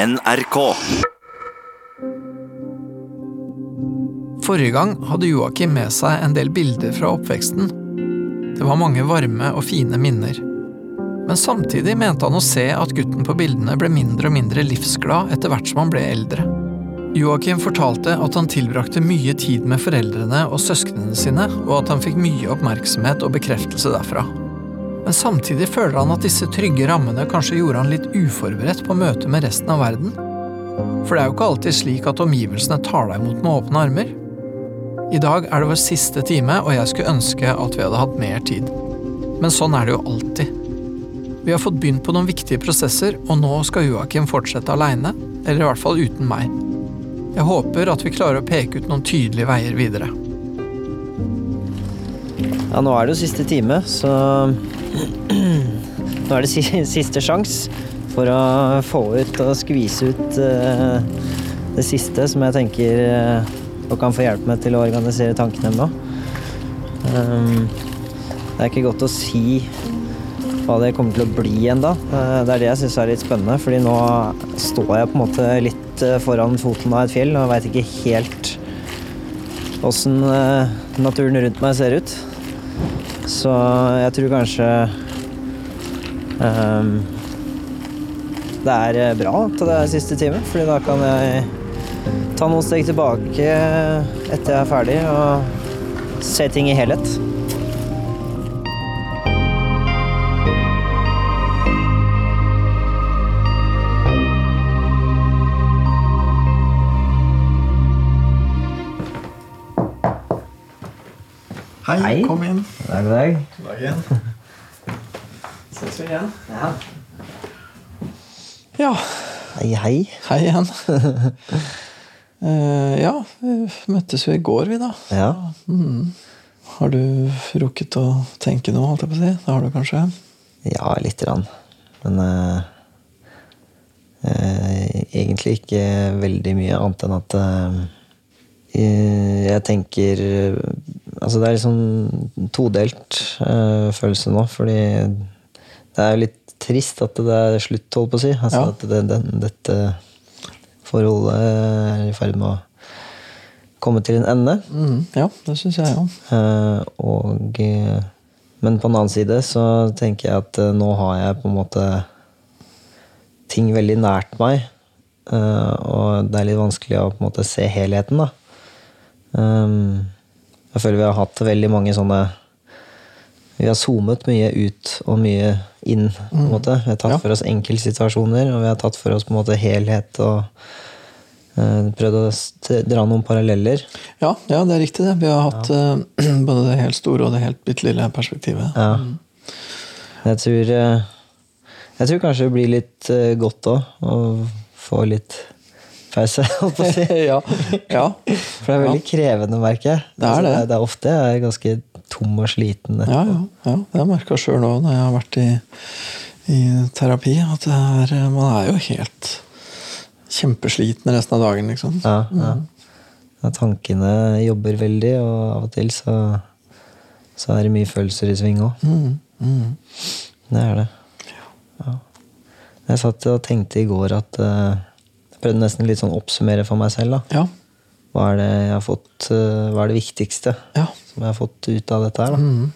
NRK. Forrige gang hadde Joakim med seg en del bilder fra oppveksten. Det var mange varme og fine minner. Men samtidig mente han å se at gutten på bildene ble mindre og mindre livsglad etter hvert som han ble eldre. Joakim fortalte at han tilbrakte mye tid med foreldrene og søsknene sine, og at han fikk mye oppmerksomhet og bekreftelse derfra. Men samtidig føler han at disse trygge rammene kanskje gjorde han litt uforberedt på møtet med resten av verden. For det er jo ikke alltid slik at omgivelsene tar deg imot med åpne armer. I dag er det vår siste time, og jeg skulle ønske at vi hadde hatt mer tid. Men sånn er det jo alltid. Vi har fått begynt på noen viktige prosesser, og nå skal Joakim fortsette aleine, eller i hvert fall uten meg. Jeg håper at vi klarer å peke ut noen tydelige veier videre. Ja, nå er det jo siste time, så Nå er det siste sjans for å få ut og skvise ut eh, det siste som jeg tenker eh, og kan få hjelp med til å organisere tankene med. Um, det er ikke godt å si hva det kommer til å bli ennå. Uh, det er det jeg syns er litt spennende, fordi nå står jeg på en måte litt eh, foran foten av et fjell og veit ikke helt åssen naturen rundt meg ser ut. Så jeg tror kanskje um, det er eh, bra til det er siste time, fordi da kan jeg ta noen steg tilbake etter jeg er ferdig og se ting i helhet. Hei, Hei. kom inn. God dag. God igjen. Ses vi igjen. Ja. Ja, Hei, hei. hei igjen. uh, ja, vi møttes jo i går, vi, da. Ja. Har du rukket å tenke noe, holdt jeg på å si? Det har du kanskje? Ja, lite grann. Men uh, uh, egentlig ikke veldig mye annet enn at eh, jeg tenker Altså, det er liksom todelt uh, følelse nå, fordi det er jo litt trist at det er slutt, holdt på å si. Altså Ja. at det, det, dette forholdet er i ferd med å komme til en ende. Mm, ja, det syns jeg òg. Eh, og uh, Men på den annen side så tenker jeg at eh, nå har jeg på en måte ting veldig nært meg. eh, og det er litt vanskelig å på en måte se helheten, da. Um, jeg føler vi har hatt veldig mange sånne Vi har zoomet mye ut og mye inn. på en måte. Vi har tatt Ja. for oss enkeltsituasjoner, og vi har tatt for oss på en måte helhet. og eh, Prøvd å dra noen paralleller. Ja, ja, det er riktig, det. Vi har hatt ja. både det helt store og det helt bitte lille perspektivet. Ja. Jeg tror eh, Jeg tror kanskje det blir litt eh, godt òg å få litt pause, holdt på å si. ja. ja. For det er veldig krevende, merker jeg. Det er det. det er ofte jeg er ganske tom og sliten. Ja, ja, ja. Det har jeg merka sjøl nå når jeg har vært i, i terapi, at det er, man er jo helt kjempesliten resten av dagen, liksom. Ja, ja. Ja, tankene jobber veldig, og av og til så, så er det mye følelser i sving òg. Mm, mm. Det er det. Ja. Jeg satt og tenkte i går at eh, Jeg prøvde nesten litt sånn oppsummere for meg selv. da Ja. Hva er det jeg har fått eh, Hva er det viktigste Ja. som jeg har fått ut av dette her? da? Mm.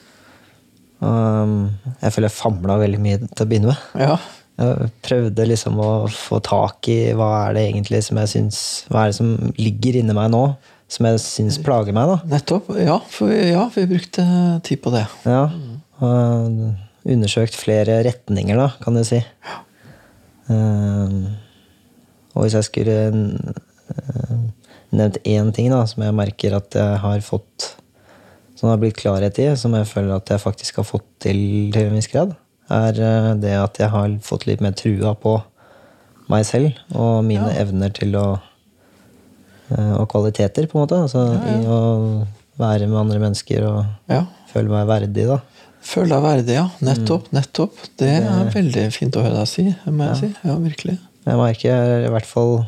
Um, jeg føler jeg famla veldig mye til å begynne med. ja. Jeg prøvde liksom å få tak i hva er det egentlig som jeg syns Hva er det som ligger inni meg nå, som jeg syns plager meg, da. Nettopp. Ja, for vi, ja, vi brukte tid på det. Ja. Og undersøkt flere retninger, da, kan du si. Um, og hvis jeg skulle uh, nevnt én ting da, som jeg merker at jeg har fått Som har blitt klarhet i, som jeg føler at jeg faktisk har fått til til en viss grad, er uh, det at jeg har fått litt mer trua på meg selv og mine Ja. evner til å uh, Og kvaliteter, på en måte. Altså i å være med andre mennesker og Ja. føle meg verdig, da. Føle deg verdig, ja. Nettopp. nettopp. Det er veldig fint å høre deg si, må jeg si. Ja, virkelig. Jeg merker i hvert fall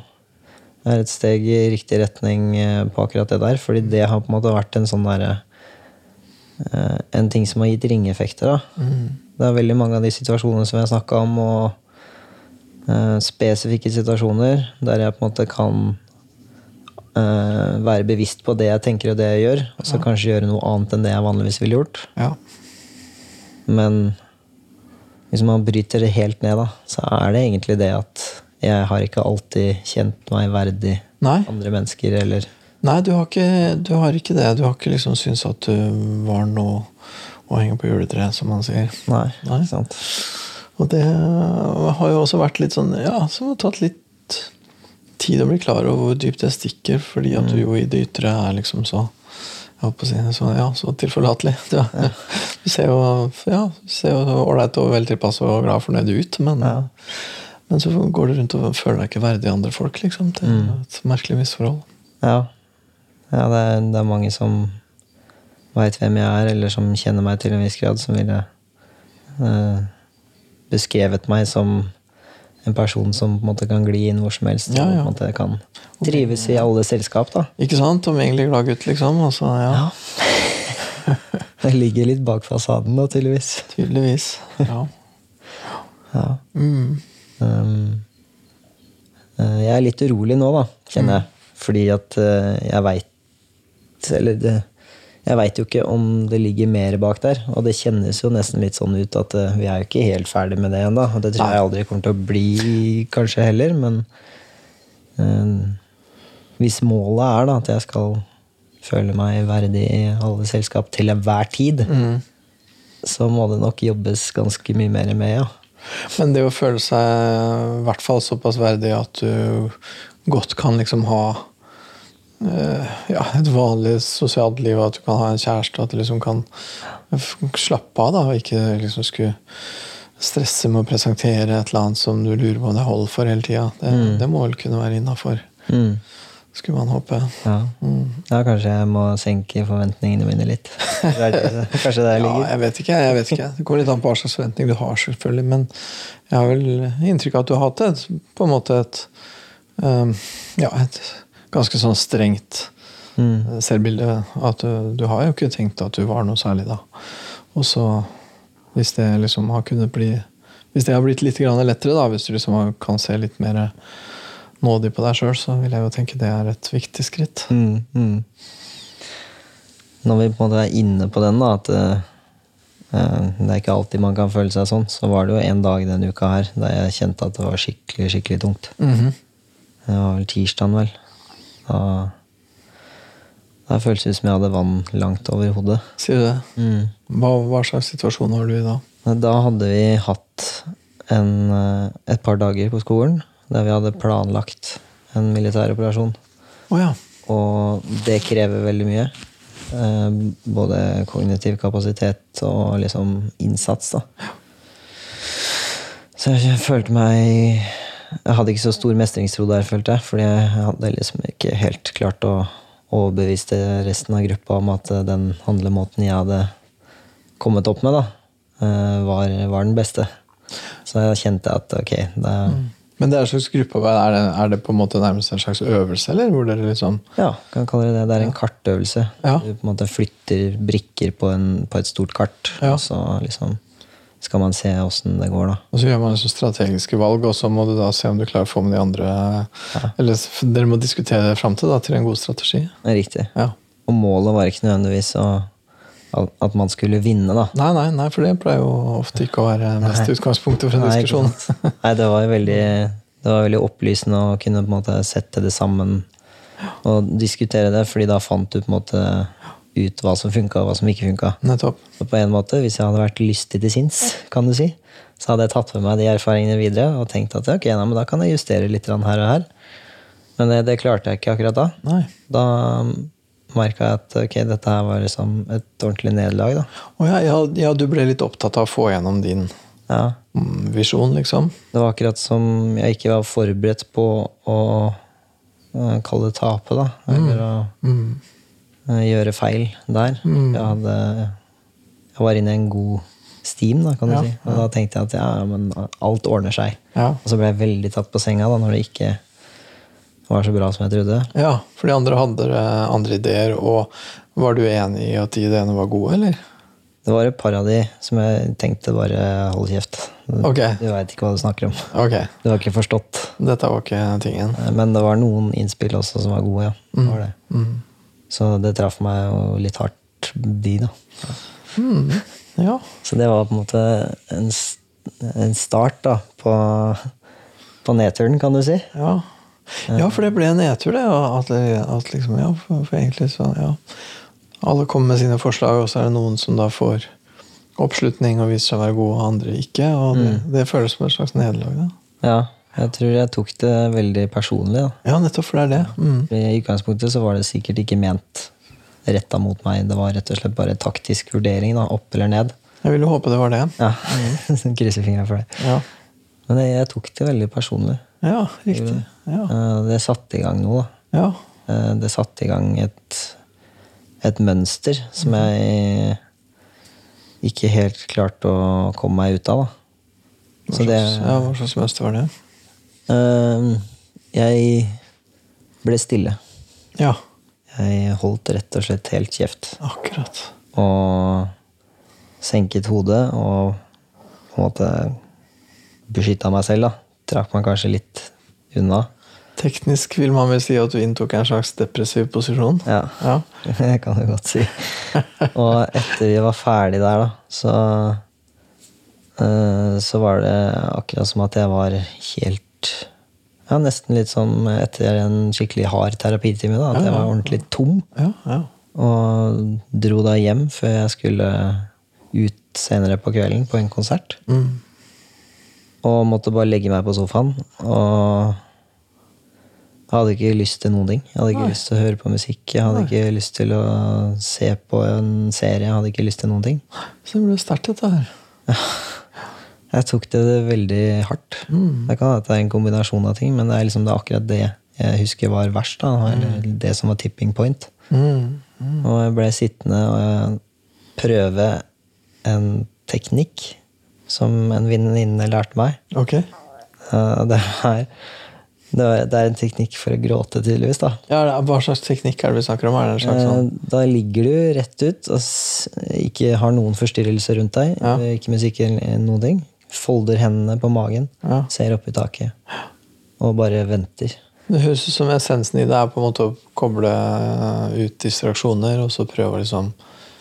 er et steg i riktig retning eh, på akkurat det der. Fordi det har på en måte vært en sånn derre eh, En ting som har gitt ringeffekter. da. Det er veldig mange av de situasjonene som jeg snakka om, og eh, spesifikke situasjoner der jeg på en måte kan være bevisst på det jeg tenker og det jeg gjør, og så kanskje gjøre noe annet enn det jeg vanligvis ville gjort. Ja. Men hvis man bryter det helt ned, da, så er det egentlig det at jeg har ikke alltid kjent meg verdig Nei. andre mennesker, eller Nei, du har, ikke, du har ikke det. Du har ikke liksom syntes at du var noe å henge på juletreet, som man sier. Nei, Nei. sant. Og det har jo også vært litt sånn Ja, som har tatt litt tid å bli klar over hvor dypt det stikker, fordi at du jo i det ytre er liksom så jeg håper å si, så, ja, så tilforlatelig. Du, ja, du ser jo ålreit og vel tilpass og glad og fornøyd ut, men, men så går du rundt og føler deg ikke verdig andre folk, liksom. Det er et merkelig misforhold. Ja. ja det, er, det er mange som veit hvem jeg er, eller som kjenner meg til en viss grad, som ville eh, beskrevet meg som en person som på en måte kan gli inn hvor som helst. Ja, ja. Og på en måte kan trives i alle selskap, da. Ikke sant? Omgjengelig glad gutt, liksom. Altså, ja. ja, Det ligger litt bak fasaden, da, tydeligvis. tydeligvis. Ja. Ja. Mm. Um, eh, jeg er litt urolig nå, da, kjenner jeg. Fordi at eh, jeg veit Eller det, jeg veit jo ikke om det ligger mer bak der. Og det kjennes jo nesten litt sånn ut at eh, vi er jo ikke helt ferdig med det ennå. Og det tror jeg aldri kommer til å bli, kanskje heller. Men eh, hvis målet er da at jeg skal føle meg verdig i alle selskap til enhver tid, Mm. så må det nok jobbes ganske mye mer med, ja. Men det å føle seg i hvert fall såpass verdig at du godt kan liksom ha eh, ja, et vanlig sosialt liv, at du kan ha en kjæreste, at du liksom kan slappe av da, og ikke liksom skulle stresse med å presentere et eller annet som du lurer på om det holder for hele tida. Det, det må vel kunne være innafor, Mm. Skulle man håpe. Ja. ja, kanskje jeg må senke forventningene mine litt. kanskje er det- Kanskje det Ja, ligger. jeg vet ikke. jeg vet ikke. Det går litt an på hva slags forventning du har, selvfølgelig. Men jeg har vel inntrykk av at du har hatt et, på en måte et um, ja, et ganske sånn strengt Mm. selvbilde. At du, du har jo ikke tenkt at du var noe særlig da. Og så, hvis det liksom har kunnet bli Hvis det har blitt litt grann lettere, da, hvis du liksom kan se litt mer nådig på deg sjøl, så vil jeg jo tenke det er et viktig skritt. Mm, mm. Når vi på en måte er inne på den, da, at eh, det er ikke alltid man kan føle seg sånn, så var det jo en dag denne uka her der jeg kjente at det var skikkelig, skikkelig tungt. Mhm. Det var vel tirsdagen, vel. Da, da føltes det ut som jeg hadde vann langt over hodet. Sier du det? Mm. Hva, hva slags situasjon var du i da? Da hadde vi hatt en, eh, et par dager på skolen der vi hadde planlagt en militæroperasjon. Oh, ja. Og det krever veldig mye. Eh, både kognitiv kapasitet og liksom innsats, da. Så jeg følte meg Jeg hadde ikke så stor mestringstro der, følte jeg. Fordi jeg hadde liksom ikke helt klart å overbevise resten av gruppa om at den handlemåten jeg hadde kommet opp med, da, eh, var, var den beste. Så jeg kjente at ok, det er Men det er en slags gruppearbeid. Er det, er det på en måte nærmest en slags øvelse, eller? Hvor dere liksom Ja, kan kalle det det. Det er en kartøvelse. Ja. Du på en måte flytter brikker på, en, på et stort kart, Ja. og så liksom skal man se åssen det går, da. Og så gjør man liksom strategiske valg, og så må du da se om du klarer å få med de andre Eller dere må diskutere det fram til, da, til en god strategi. Riktig. Ja. Og målet var ikke nødvendigvis å, at man skulle vinne, da. Nei, nei, nei, for det pleier jo ofte ikke å være mest utgangspunktet for en Nei, diskusjon. Nei, det var jo veldig, det var veldig opplysende å kunne på en måte sette det sammen og diskutere det, fordi da fant du på en måte ut hva som funka, og hva som ikke funka. Og på en måte, hvis jeg hadde vært lystig til sinns, kan du si, så hadde jeg tatt med meg de erfaringene videre og tenkt at ok, nei, men da kan jeg justere litt her og her. Men det, det klarte jeg ikke akkurat da. Nei. Da merka at ok, dette her var liksom et ordentlig nederlag. Å ja, ja, ja, du ble litt opptatt av å få gjennom din Ja, mm, visjon, liksom. Det var akkurat som jeg ikke var forberedt på å kalle det tape, da. Eller å Mm. eh, gjøre feil der. Jeg, hadde, jeg var inne i en god steam, da, kan du si. Og da tenkte jeg at ja, men alt ordner seg. Ja. Og så ble jeg veldig tatt på senga da, når det ikke var så bra som jeg trodde. ja, for de andre hadde eh, andre ideer, og var du enig i at de ideene var gode, eller? Det var et par av de som jeg tenkte bare hold kjeft. Ok. Du veit ikke hva du snakker om. Ok, Du har ikke forstått. dette var ikke tingen. Eh, Men det var noen innspill også som var gode, ja. Mm. var det. Mm. Så det traff meg jo litt hardt, de, da. Ja. Så det var på en måte en, en start da, på, på nedturen, kan du si. Ja. Ja, for det ble en nedtur, det. At, at liksom, ja, for, for egentlig så ja. Alle kommer med sine forslag, og så er det noen som da får oppslutning og viser seg å være gode, og andre ikke. Og det, det føles som et slags nederlag. Ja, jeg tror jeg tok det veldig personlig. da. Ja, nettopp for det er det. Mm. I utgangspunktet så var det sikkert ikke ment retta mot meg. Det var rett og slett bare taktisk vurdering. da, Opp eller ned. Jeg ville håpe det var det. Ja, Krysser fingra for det. Ja, Men jeg, jeg tok det veldig personlig. ja riktig. Ja. Eh, Det satte i gang noe. da. ja. Eh, Det satte i gang et, et mønster som jeg ikke helt klarte å komme meg ut av. da. Hva, slags, det ja, hva slags mønster var det? Eh, Jeg ble stille. Ja, Jeg holdt rett og slett helt kjeft. akkurat. Og senket hodet og på en måte beskytta meg selv. da. Trakk meg kanskje litt unna. Teknisk vil man vel si at du inntok en slags depressiv posisjon. Ja, Ja. det kan du godt si. Og etter vi var ferdig der, da, så eh, Så var det akkurat som at jeg var helt Ja, nesten litt som etter en skikkelig hard terapitime. da, At jeg var ordentlig tom. Ja, ja. Og dro da hjem før jeg skulle ut senere på kvelden på en konsert. Mm. Og måtte bare legge meg på sofaen. Og jeg hadde ikke lyst til noen ting. Jeg hadde ikke Nei. lyst til å høre på musikk. Jeg hadde ikke lyst til å se på en serie. Jeg hadde ikke lyst til noen ting. Så det ble sterkt, dette her. Jeg tok det veldig hardt. Mm. Det kan hende det er en kombinasjon av ting, men det er liksom det er akkurat det jeg husker var verst. da, Eller det som var tipping point. Mm. Og jeg ble sittende og prøve en teknikk som en venninne lærte meg. Ok. Eh, Det er, det er, en teknikk for å gråte, tydeligvis. da. Ja, det Hva slags teknikk er det vi snakker om? Det en slags sånn Eh, Da ligger du rett ut og ikke har noen forstyrrelser rundt deg. Ja. eh, Ikke musikk eller noen ting. Folder hendene på magen, Ja. ser opp i taket og bare venter. Det høres ut som essensen i det er på en måte å koble ut distraksjoner, og så prøve å liksom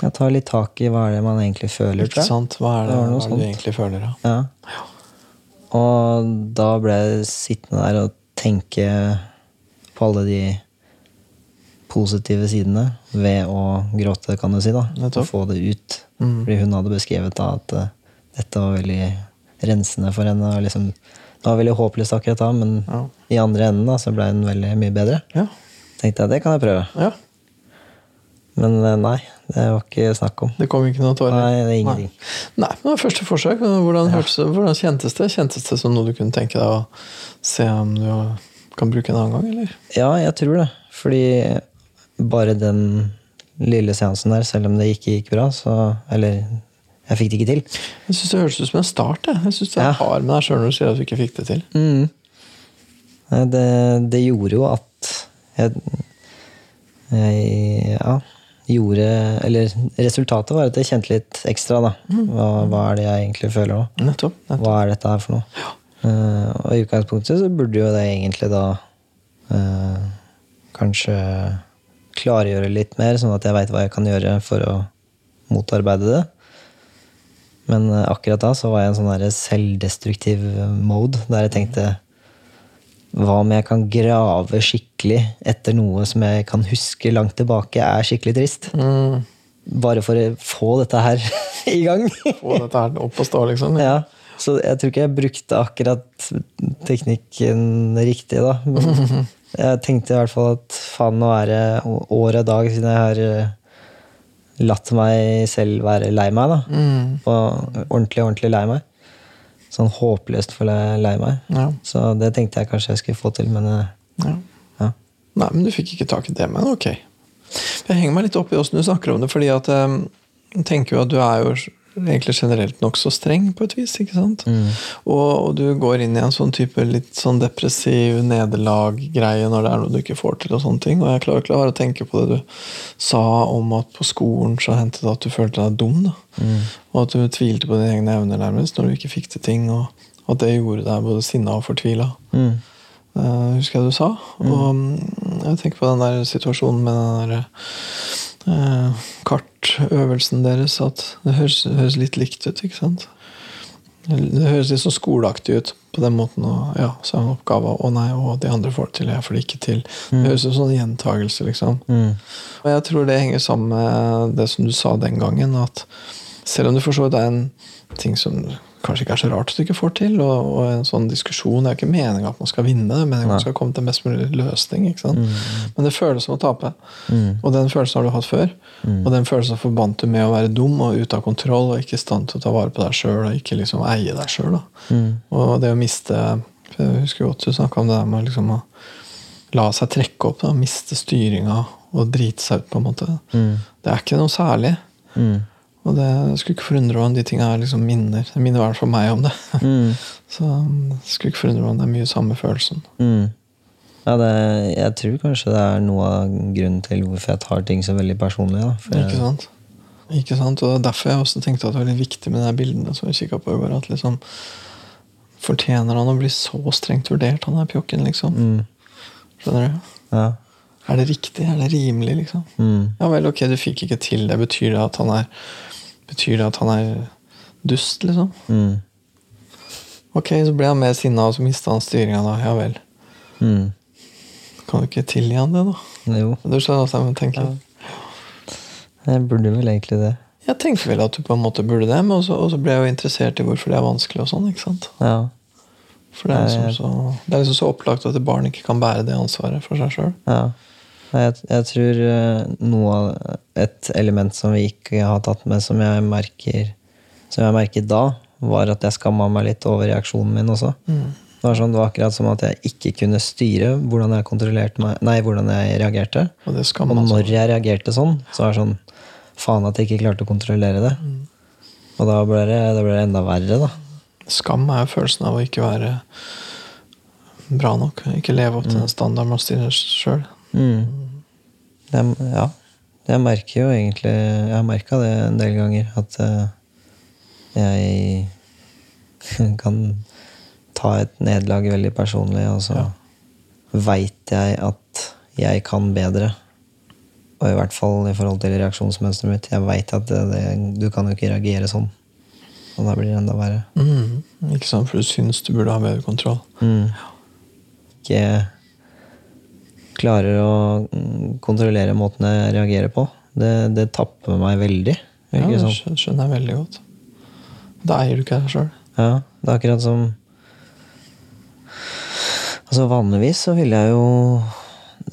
Jeg tar litt tak i hva er det man egentlig føler. Ikke sant? Hva er det, hva er det du egentlig føler? Ja. Og da ble jeg sittende der og tenke på alle de positive sidene ved å gråte, kan du si. da. Og få det ut. Mm. Fordi hun hadde beskrevet da at eh, dette var veldig rensende for henne. og liksom, Det var veldig håpløst akkurat da, men Ja. i andre enden da, så ble hun veldig mye bedre. Ja. Tenkte jeg, det kan jeg prøve. ja. Men eh, nei, det var ikke snakk om. Det kom ikke noen tårer? Nei, det er ingenting. Nei, men det var første forsøk. Hvordan, hørtes hvordan kjentes det? Kjentes det som noe du kunne tenke deg å se om du kan bruke en annen gang, eller? Ja, jeg tror det. Fordi bare den lille seansen der, selv om det ikke gikk bra, så Eller jeg fikk det ikke til. Jeg syns det høres ut som en start. Jeg, jeg synes det er Ja. hard med deg sjøl når du sier at du ikke fikk det til. Mm. Nei, Det, det gjorde jo at jeg, jeg Ja. Gjorde Eller resultatet var at jeg kjente litt ekstra, da. Hva, hva er det jeg egentlig føler nå? Nettopp. nettopp. Hva er dette her for noe? Uh, og i utgangspunktet så burde jo det egentlig da uh, kanskje klargjøre litt mer, sånn at jeg veit hva jeg kan gjøre for å motarbeide det. Men eh, akkurat da så var jeg i en sånn selvdestruktiv mode, der jeg tenkte hva om jeg kan grave skikkelig etter noe som jeg kan huske langt tilbake er skikkelig trist? Mm. Bare for å få dette her i gang. Få dette her opp og stå, liksom. Ja, så jeg tror ikke jeg brukte akkurat teknikken riktig, da. Men jeg tenkte i hvert fall at faen, nå er det år og dag siden jeg har eh, latt meg selv være lei meg, da. Mm. Og ordentlig, ordentlig lei meg. Sånn håpløst for lei meg. Ja. Så det tenkte jeg kanskje jeg skulle få til, men eh, ja. ja. Nei, men du fikk ikke tak i det, men ok. Jeg henger meg litt opp i åssen du snakker om det, fordi at eh, jeg tenker jo at du er jo egentlig generelt nokså streng på et vis. ikke sant? Mm. Og, og du går inn i en sånn type litt sånn depressiv nederlag-greie når det er noe du ikke får til. Og sånne ting. Og jeg klarer ikke å tenke på det du sa om at på skolen så hendte det at du følte deg dum. da. Mm. Og at du tvilte på dine egne evner nærmest når du ikke fikk til ting. Og at det gjorde deg både sinna og fortvila. Mm. Uh, husker jeg du sa. Og um, jeg tenker på den der situasjonen med den der uh, kartøvelsen deres. At det høres, høres, litt likt ut, ikke sant? Det høres litt sånn skoleaktig ut på den måten. Og ja, så er det en oppgave, og nei, og de andre får det til, jeg får det ikke til. Det høres ut som en gjentagelse, liksom. Mm. Og jeg tror det henger sammen med det som du sa den gangen, at selv om du for så vidt er en ting som kanskje ikke er så rart at du ikke får til. Og, og en sånn diskusjon er ikke meninga at man skal vinne, det er meningen at man skal komme til en mest mulig løsning. Mm. Men det føles som å tape. Mm. Og den følelsen har du hatt før. Mm. Og den følelsen forbandt du med å være dum og ute av kontroll og ikke i stand til å ta vare på deg sjøl og ikke liksom eie deg sjøl. Mm. Og det å miste Jeg husker godt du snakka om det der med liksom å la seg trekke opp, da, miste styringa og drite seg ut, på en måte. Mm. Det er ikke noe særlig. Mm. Og det skulle ikke forundre meg om de tinga er liksom minner. Det minner i hvert fall meg om det. Mm. Så jeg skulle ikke forundre meg om det er mye samme følelsen. Mm. Ja, det, jeg tror kanskje det er noe av grunnen til hvorfor jeg tar ting så veldig personlig. Da. For Ikke sant? Ikke sant? Og det er derfor jeg også tenkte at det var veldig viktig med de her bildene som jeg kikket på i går. At liksom Fortjener han å bli så strengt vurdert, han der pjokken, liksom? Mm. Skjønner du? Ja. Er det riktig? Er det rimelig, liksom? Mm. Ja vel, ok, du fikk ikke til det. Betyr det at han er Betyr det at han er dust, liksom? Mm. Ok, så ble han mer sinna, og så mista han styringa, da. Ja vel. Mm. Kan du ikke tilgi han det, da? Jo, Du skjønner hva jeg tenker? jeg burde vel egentlig det. Jeg tenkte vel at du på en måte burde det, men også, også ble jeg jo interessert i hvorfor det er vanskelig. og sånn, ikke sant? Ja. For det er, liksom så, det er liksom så opplagt at et barn ikke kan bære det ansvaret for seg sjøl. ja. Jeg, jeg tror eh, noe et element som vi ikke har tatt med, som jeg merker Som jeg merket da, var at jeg skamma meg litt over reaksjonen min også. Det var, sånn, det var akkurat som at jeg ikke kunne styre hvordan jeg kontrollerte meg Nei, hvordan jeg reagerte. Og det Og når jeg reagerte sånn, så var det sånn Faen at jeg ikke klarte å kontrollere det. Og da ble det, det, ble det enda verre, da. Skam er jo følelsen av å ikke være bra nok. Ikke leve opp til den standarden man stiller sjøl. Mm. Jeg, ja. Jeg merker jo egentlig Jeg har merka det en del ganger, at eh, jeg kan ta et nederlag veldig personlig, og så Ja. veit jeg at jeg kan bedre. Og i hvert fall i forhold til reaksjonsmønsteret mitt. Jeg veit at det, det, du kan jo ikke reagere sånn. Og da blir det enda verre. Mm. Ikke sant, for du syns du burde ha bedre kontroll. Mm. Ikke klarer å mm, kontrollere måten jeg reagerer på. Det, det tapper meg veldig. Ja, det sånn? skjønner jeg veldig godt. Da eier du ikke deg sjøl. Ja, det er akkurat som Altså Vanligvis så ville jeg jo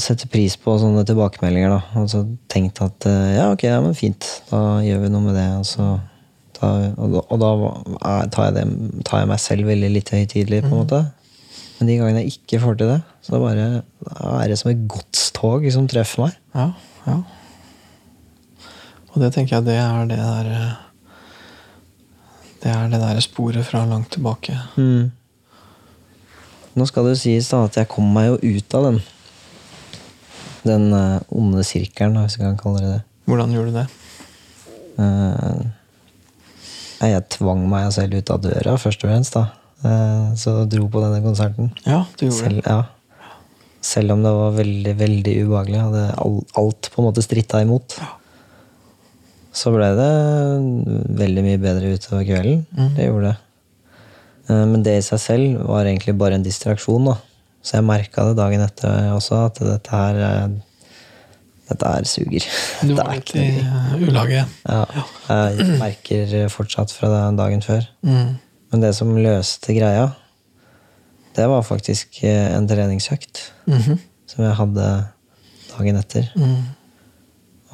sette pris på sånne tilbakemeldinger. da Altså tenkt at eh, ja, ok, ja, men fint, da gjør vi noe med det. Og, så, da, og, da- og da er- tar jeg, det, tar jeg meg selv veldig litt høytidelig, på en måte. Men de gangene jeg ikke får til det, så bare, da er det som et godstog som treffer meg. Ja, ja. Og det tenker jeg det er det der eh, Det er det der sporet fra langt tilbake. Mm. Nå skal det jo sies da at jeg kom meg jo ut av den Den eh, onde sirkelen, hvis vi kan kalle det det. Hvordan gjorde du det? Uh, jeg tvang meg selv ut av døra, først og fremst. da Eh, Så dro på denne konserten. Ja, du gjorde Selv, det. ja. Selv om det var veldig veldig ubehagelig. Hadde alt på en måte stritta imot. Så ble det veldig mye bedre utover kvelden. Mm. Det gjorde det. Eh, Men det i seg selv var egentlig bare en distraksjon. da Så jeg merka det dagen etter også, at dette her eh, Dette her suger. Du var litt i ulaget ja, Jeg merker fortsatt fra dagen før. Mm. Men det som løste greia, det var faktisk eh, en treningsøkt Mhm. som jeg hadde dagen etter. Mm.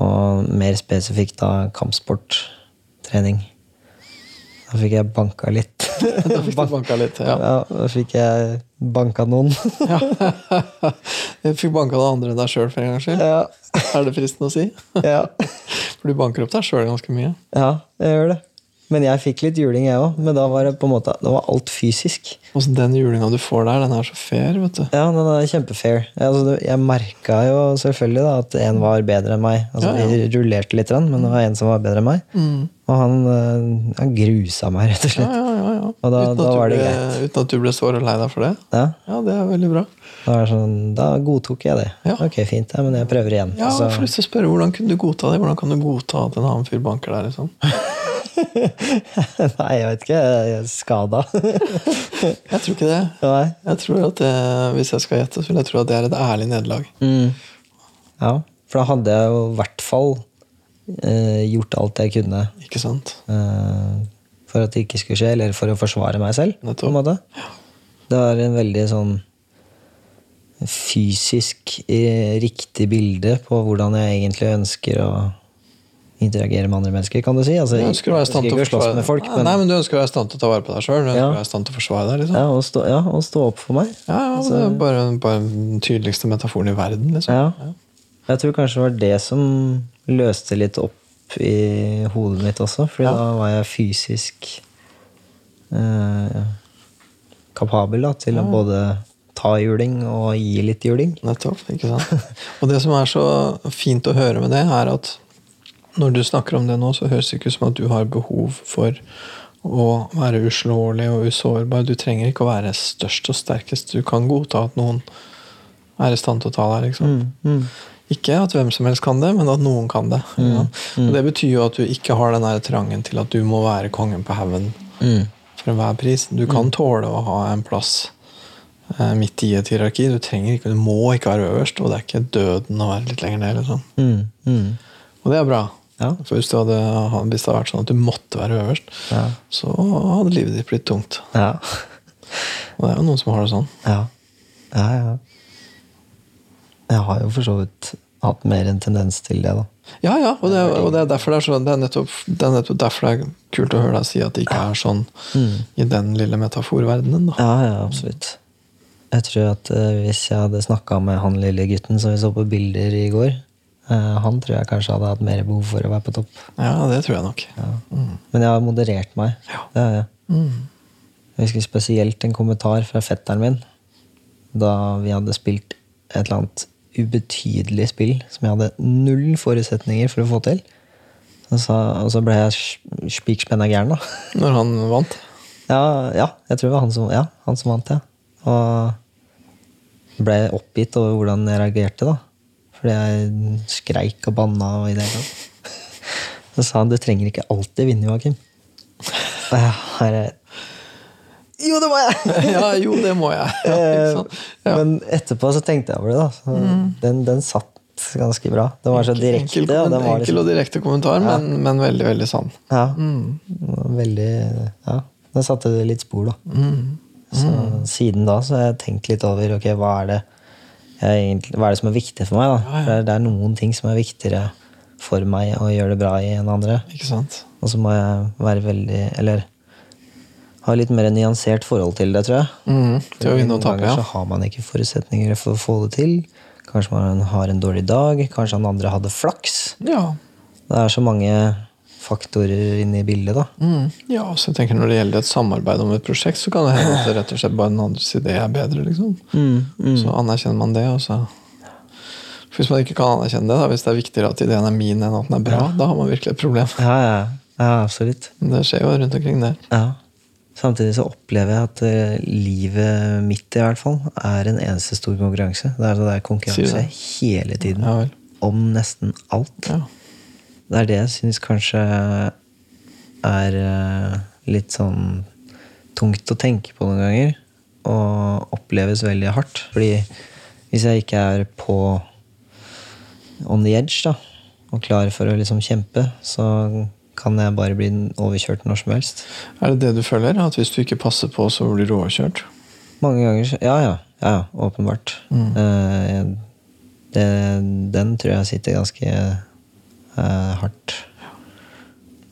Og mer spesifikt da kampsporttrening. Da fikk jeg banka litt. Da fikk du banka litt. Ja. Ja, da fikk jeg banka noen. ja. Jeg fikk banka det andre enn deg sjøl for en gangs skyld. ja. Er det fristende å si? Ja. For du banker opp deg sjøl ganske mye. ja, jeg gjør det. Men jeg fikk litt juling, jeg òg. Men da var det på en måte Det var alt fysisk. Og så den julinga du får der, den er så fair, vet du. Ja, den er kjempefair. Altså, jeg merka jo selvfølgelig da at en var bedre enn meg. Altså, Ja, ja. De rullerte litt, men det var en som var bedre enn meg. Og han, eh, han grusa meg, rett og slett. ja, ja, ja. Og da- da var det ble, greit. uten at du ble såre lei deg for det. Ja, Ja, det er veldig bra. da, er sånn, da godtok jeg det. Ja. Ok, fint, men jeg prøver igjen. Ja, Så- jeg får lyst til å spørre, Hvordan kunne du godta det? Hvordan kan du godta at en annen fyr banker deg? liksom? Nei, jeg vet ikke. Jeg er skada. Jeg tror ikke det. Nei. Jeg tror at det, Hvis jeg skal gjette, så vil jeg tro at det er et ærlig nederlag. Mm. Ja, for da hadde jeg jo i hvert fall eh, gjort alt jeg kunne Ikke sant? eh, for at det ikke skulle skje, eller for å forsvare meg selv. på en måte. Det var en veldig sånn fysisk eh, riktig bilde på hvordan jeg egentlig ønsker å interagere med andre mennesker, kan du si. Altså, Du ønsker å være i stand til å forsvare folk, Nei, men Nei, men du ønsker å være i stand til å ta vare på deg sjøl. Du ønsker Ja. å være i stand til å forsvare deg. liksom. ja, og stå, ja, og stå opp for meg. Ja, ja, Altså- Det er bare, bare den tydeligste metaforen i verden. liksom. Ja. Jeg tror kanskje det var det som løste litt opp i hodet mitt også, Ja. da var jeg fysisk eh, kapabel da, til å både ta juling og gi litt juling. Nettopp. ikke sant? Og det som er så fint å høre med det, er at når du snakker om det nå, så høres det ikke ut som at du har behov for å være uslåelig og usårbar. Du trenger ikke å være størst og sterkest. Du kan godta at noen er i stand til å ta deg. liksom. Mm, Ikke at hvem som helst kan det, men at noen kan det. Ja. Og Det betyr jo at du ikke har den der trangen til at du må være kongen på haugen Mm. for enhver pris. Du kan tåle å ha en plass eh, midt i et hierarki. Du trenger ikke, du må ikke være øverst, og det er ikke døden å være litt lenger ned. Liksom. Mm, mm. Og det er bra. Ja. For hvis, hadde, hvis det hadde vært sånn at du måtte være øverst, Ja. så hadde livet ditt blitt tungt. Ja. Og det er jo noen som har det sånn. Ja. ja, ja. Jeg har jo for så vidt hatt mer en tendens til det, da. Ja, ja, og det, og det er derfor det er, så, det, er nettopp, det er nettopp derfor det er kult å høre deg si at det ikke er sånn i den lille metaforverdenen. da. Ja, ja, absolutt. Jeg tror at eh, hvis jeg hadde snakka med han lille gutten som vi så på bilder i går, han tror jeg kanskje hadde hatt mer behov for å være på topp. Ja, det tror jeg nok. Men jeg har moderert meg. Det har jeg. Jeg husker spesielt en kommentar fra fetteren min da vi hadde spilt et eller annet ubetydelig spill som jeg hadde null forutsetninger for å få til. Og så, og så ble jeg sp- spikspenna gæren, da. Når han vant. Ja, ja, jeg tror det var han som, ja, han som vant, ja. Og ble oppgitt over hvordan jeg reagerte, da. Fordi jeg skreik og banna og i det hele tatt. Så sa han du trenger ikke alltid vinne, Joakim. Og jeg bare Jo, det må jeg! Ja, jo, det må jeg. Ja. Ja. Men etterpå så tenkte jeg over det, da. Så den, den satt ganske bra. Den var så direkte. enkel, og var enkel liksom, og direkte kommentar, men, men veldig, veldig sann. ja, Mm. veldig Ja, den satte litt spor, da. Mm. Så siden da så har jeg tenkt litt over ok, hva er det egentlig, hva er det som er viktig for meg. da? For det er noen ting som er viktigere for meg å gjøre det bra i enn andre. Og så må jeg være veldig Eller ha litt mer nyansert forhold til det, tror jeg. Mm, til å vinne og tape, ja. så har man ikke forutsetninger for å få det til. Kanskje man har en dårlig dag, kanskje han andre hadde flaks. Ja. Det er så mange faktorer inne i bildet, da. Mm. ja, så jeg tenker Når det gjelder et samarbeid om et prosjekt, så kan det hende at det rett og slett bare den andres idé er bedre. liksom. Så anerkjenner man det, og så For Hvis man ikke kan anerkjenne det, da, hvis det er viktigere at ideen er min enn at den er bra, da har man virkelig et problem. Ja, ja, ja absolutt. Det skjer jo rundt omkring der. Ja. Samtidig så opplever jeg at eh, livet mitt i hvert fall er en eneste stor konkurranse. Det er, det er konkurranse hele tiden. Ja. Om nesten alt. Ja. Det er det jeg syns kanskje er eh, litt sånn tungt å tenke på noen ganger. Og oppleves veldig hardt. Fordi hvis jeg ikke er på on the edge da, og klar for å liksom kjempe, så kan jeg bare bli overkjørt når som helst. Er det det du føler? At hvis du ikke passer på, så blir du overkjørt? Mange ganger Ja, ja. ja åpenbart. Eh, det, den tror jeg sitter ganske eh, hardt.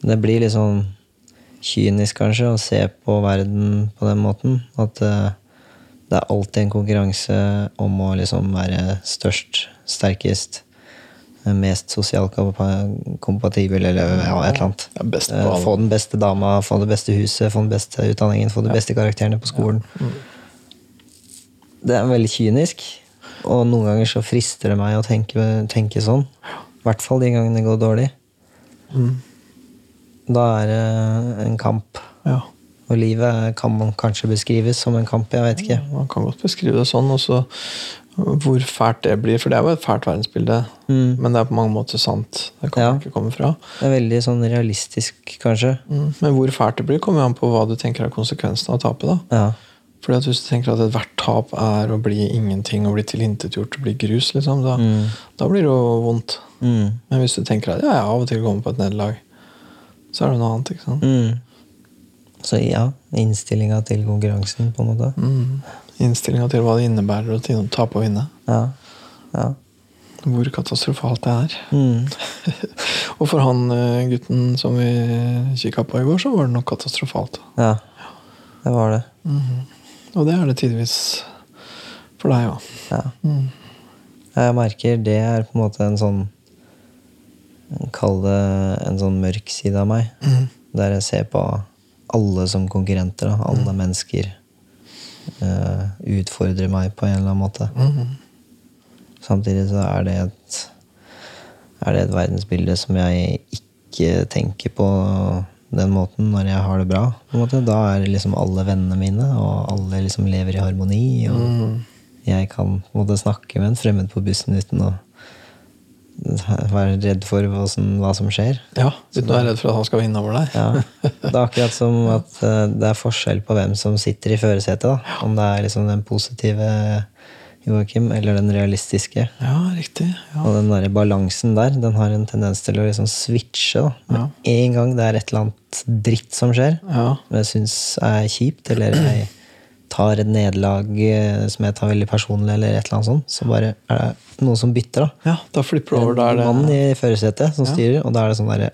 Det blir litt sånn kynisk, kanskje, å se på verden på den måten. At eh, det er alltid en konkurranse om å liksom være størst, sterkest, mest sosialt kompatibel, eller ja, et eller annet. Ja, Eh. Få den beste dama, få det beste huset, få den beste utdanningen, få de beste karakterene på skolen. Mm. Det er veldig kynisk, og noen ganger så frister det meg å tenke, tenke sånn. I hvert fall de gangene det går dårlig. Mm. Da er det en kamp. Ja. Og livet kan man kanskje beskrives som en kamp, jeg vet ikke. Man kan godt beskrive det sånn. Og så hvor fælt det blir, for det er jo et fælt verdensbilde. Mm. Men det er på mange måter sant. Det kan Ja. ikke komme fra. Det er veldig sånn realistisk, kanskje. Mm. Men hvor fælt det blir, kommer an på hva du tenker er konsekvensen av tapet. da. Ja. Fordi at Hvis du tenker at ethvert tap er å bli ingenting og bli tilintetgjort og bli grus, liksom, da, Mm. da blir det jo vondt. Mm. Men hvis du tenker at ja, jeg av og til kommer på et nederlag, så er det noe annet. ikke sant? Mm. Så ja, innstillinga til konkurransen, på en måte. Mm. Innstillinga til hva det innebærer å tape og vinne. Ja. ja. Hvor katastrofalt det er. Mm. Og for han eh, gutten som vi kikka på i går, så var det nok katastrofalt. ja. Det var det. Og det er det tidvis for deg òg. Ja. Mm. Jeg merker det er på en måte en sånn Kall det en sånn mørk side av meg. Mm. Der jeg ser på alle som konkurrenter. Da. Alle mennesker uh, utfordrer meg på en eller annen måte. Mm. Samtidig så er det et er det et verdensbilde som jeg ikke tenker på den måten når jeg har det bra. måte. Da er liksom alle vennene mine, og alle liksom lever i harmoni. Og Mm. jeg kan måte snakke med en fremmed på bussen uten å være redd for hva som, hva som skjer. Ja, uten å være redd for at han skal vinne over deg. Ja. Det er akkurat som at eh, det er forskjell på hvem som sitter i førersetet. Om det er liksom den positive Joakim eller den realistiske. Ja, riktig. Ja. Og den der balansen der den har en tendens til å liksom switche. da. Med en gang det er et eller annet dritt som skjer, Ja. som jeg syns er kjipt, eller jeg tar et nederlag eh, som jeg tar veldig personlig, eller et eller annet sånt, så bare er det noe som bytter. da. ja, da flipper over. Da er En mann i førersetet som styrer, og da er det sånn derre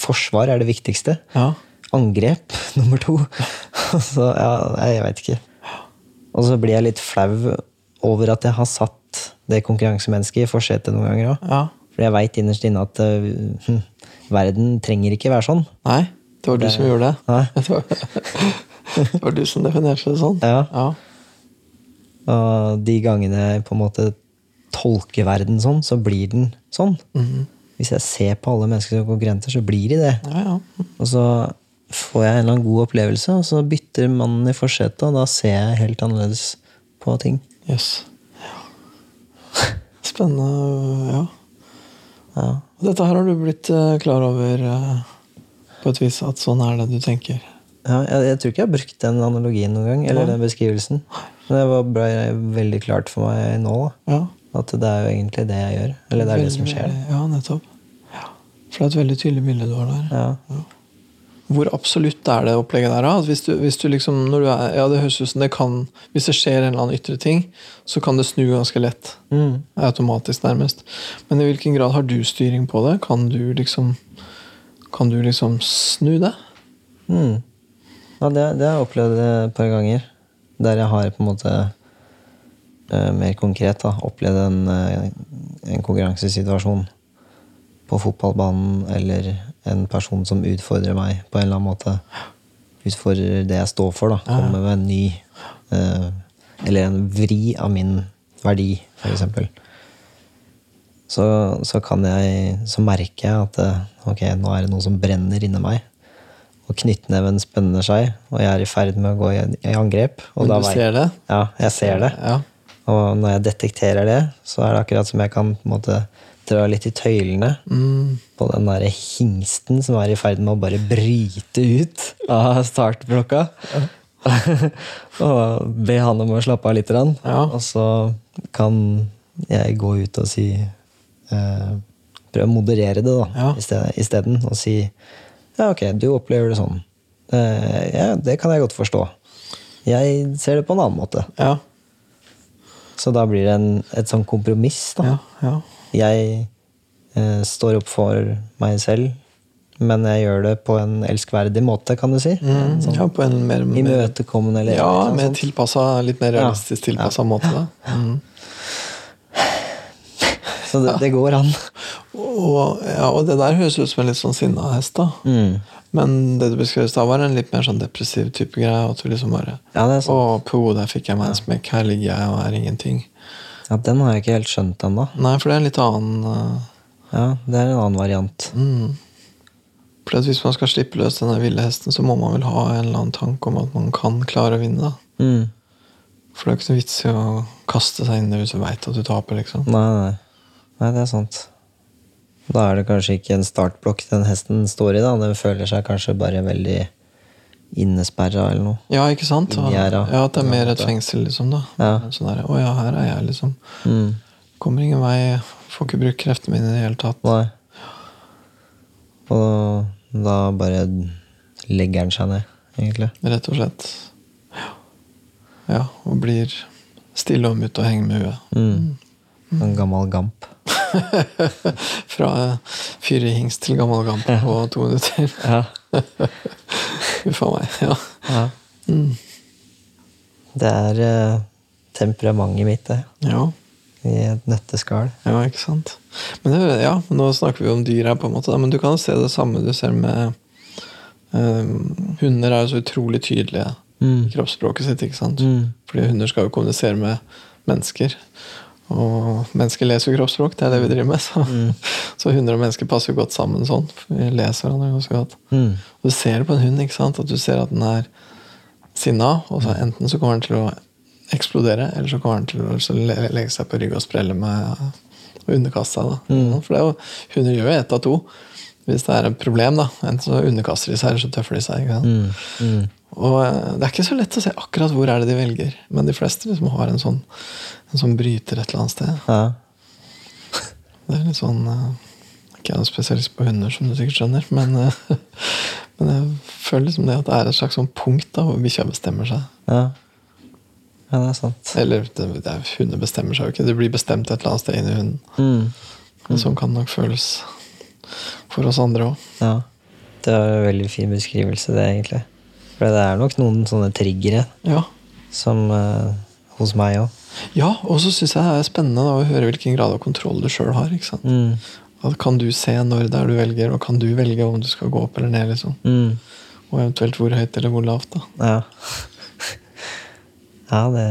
Forsvar er det viktigste. ja. Angrep nummer to. så ja, jeg veit ikke. Og så blir jeg litt flau over at jeg har satt det konkurransemennesket i forsetet noen ganger òg. ja. For jeg veit innerst inne at hm, verden trenger ikke være sånn. Nei, det var du som gjorde det. Det var, det var du som definerte det sånn. Ja. Ja. Og de gangene jeg på en måte tolker verden sånn, så blir den sånn. Mhm. Hvis jeg ser på alle mennesker som konkurrenter, så blir de det. ja, ja. Og så får jeg en eller annen god opplevelse, og så bytter mannen i forsetet, og da ser jeg helt annerledes på ting. Yes. Ja. Spennende. Ja. Ja. Dette her har du blitt eh, klar over eh, på et vis, at sånn er det du tenker. Ja, jeg, jeg tror ikke jeg har brukt den analogien noen gang, eller den beskrivelsen. Men det ble veldig klart for meg nå. Ja. At det er jo egentlig det jeg gjør. Eller det er det som skjer. Ja, nettopp. Ja. For det er et veldig tydelig bilde du har der. Ja. Hvor absolutt er det opplegget der? At hvis du, hvis du liksom, du er, ja, det høres ut som det kan Hvis det skjer en eller annen ytre ting, så kan det snu ganske lett. Mm. Automatisk, nærmest. Men i hvilken grad har du styring på det? Kan du liksom Kan du liksom snu det? Mm. Ja, det, det har jeg opplevd et par ganger. Der jeg har på en måte uh, mer konkret da, opplevd en, uh, en konkurransesituasjon på fotballbanen, eller en person som utfordrer meg på en eller annen måte. Utfordrer det jeg står for. da, Kommer med en ny eh, Eller en vri av min verdi, f.eks. Så, så kan jeg Så merker jeg at eh, ok, nå er det noe som brenner inni meg og knyttneven spenner seg, og jeg er i ferd med å gå i, angrep. Og Men du ser det? Ja, jeg ser det. Ja. Og når jeg detekterer det, så er det akkurat som jeg kan på en måte dra litt i tøylene Mm. på den der hingsten som er i ferd med å bare bryte ut av startblokka. og be han om å slappe av litt. Ja. Og så kan jeg gå ut og si eh, Prøve å moderere det da, Ja. isteden. Og si ja, ok, du opplever det sånn. Eh, ja, det kan jeg godt forstå. Jeg ser det på en annen måte. Ja. Så da blir det en, et sånn kompromiss. da. Ja. ja. Jeg eh, står opp for meg selv, men jeg gjør det på en elskverdig måte, kan du si. Mm. ja på en mer, mer Imøtekommende eller Ja, mer tilpassa, litt mer Ja. realistisk tilpassa måte. Da. Mm. Så det, det går an. Og, ja, og det der høres ut som en litt sånn sinna hest, da. Mm. Men det du beskrev da, var en litt mer sånn depressiv type greie. At du liksom bare Ja, det Å, på der fikk jeg meg en smekk. Her ligger jeg og er ingenting. Ja, den har jeg ikke helt skjønt ennå. Nei, for det er en litt annen uh, Ja, det er en annen variant. mm. For hvis man skal slippe løs denne ville hesten, så må man vel ha en eller annen tanke om at man kan klare å vinne. da Mm. For det er ikke noe vits i å kaste seg inn i det hvis du veit at du taper, liksom. Nei, nei. Nei, det er sant. Da er det kanskje ikke en startblokk den hesten står i. da Den føler seg kanskje bare veldig innesperra eller noe. Ja, ikke sant? Ja, At det er mer et fengsel, liksom. da Ja. Sånn der, Å ja, her er jeg, liksom. Mm. Kommer ingen vei. Får ikke brukt kreftene mine i det hele tatt. Nei. Og da bare legger den seg ned, egentlig. Rett og slett. Ja. ja og blir stille og mutt og henger med huet. Mm. En gammel gamp. Fra eh, fyrig hingst til gammel gamp på to minutter. Ja. Uff a meg. Ja. ja. Mm. Det er eh, temperamentet mitt, det. ja. I et nøtteskall. Ja, ikke sant. Men det, ja, nå snakker vi om dyr her, på en måte, men du kan jo se det samme du ser med eh, Hunder er jo så utrolig tydelige Mm. i kroppsspråket sitt. ikke sant? Mm. Fordi hunder skal jo kommunisere med mennesker. Og mennesker leser jo kroppsspråk, det er det vi driver med. Så, så hunder og mennesker passer jo godt sammen sånn. for Vi leser hverandre ganske godt. Mm. Og du ser det på en hund, ikke sant? at du ser at den er sinna, og så enten så kommer den til å eksplodere, eller så kommer den til å legge seg på rygg og sprelle med og underkaste seg. Da. For det er jo, hunder gjør jo ett av to. Hvis det er et problem, da. Enten så underkaster de seg, eller så tøffer de seg. Ikke sant? Og eh, det er ikke så lett å se akkurat hvor er det de velger. Men de fleste liksom har en sånn, en sånn bryter et eller annet sted. Ja. Det er litt sånn eh, Ikke jeg er noen spesialist på hunder, som du sikkert skjønner, men, eh, men jeg føler liksom det at det er et slags sånn punkt da, hvor bikkja bestemmer seg. ja. Ja, det er sant. Eller det, det er, hunder bestemmer seg jo ikke, det blir bestemt et eller annet sted inni hunden. Mm. Mm. sånn kan det nok føles for oss andre òg. Ja. Det var en veldig fin beskrivelse, det, egentlig. For det er nok noen sånne triggere Ja. som uh, hos meg òg. ja, og så syns jeg det er spennende da, å høre hvilken grad av kontroll du sjøl har. ikke sant? Mm. At Kan du se når det er du velger, og kan du velge om du skal gå opp eller ned? liksom? Mm. Og eventuelt hvor høyt eller hvor lavt. da. Ja. ja, det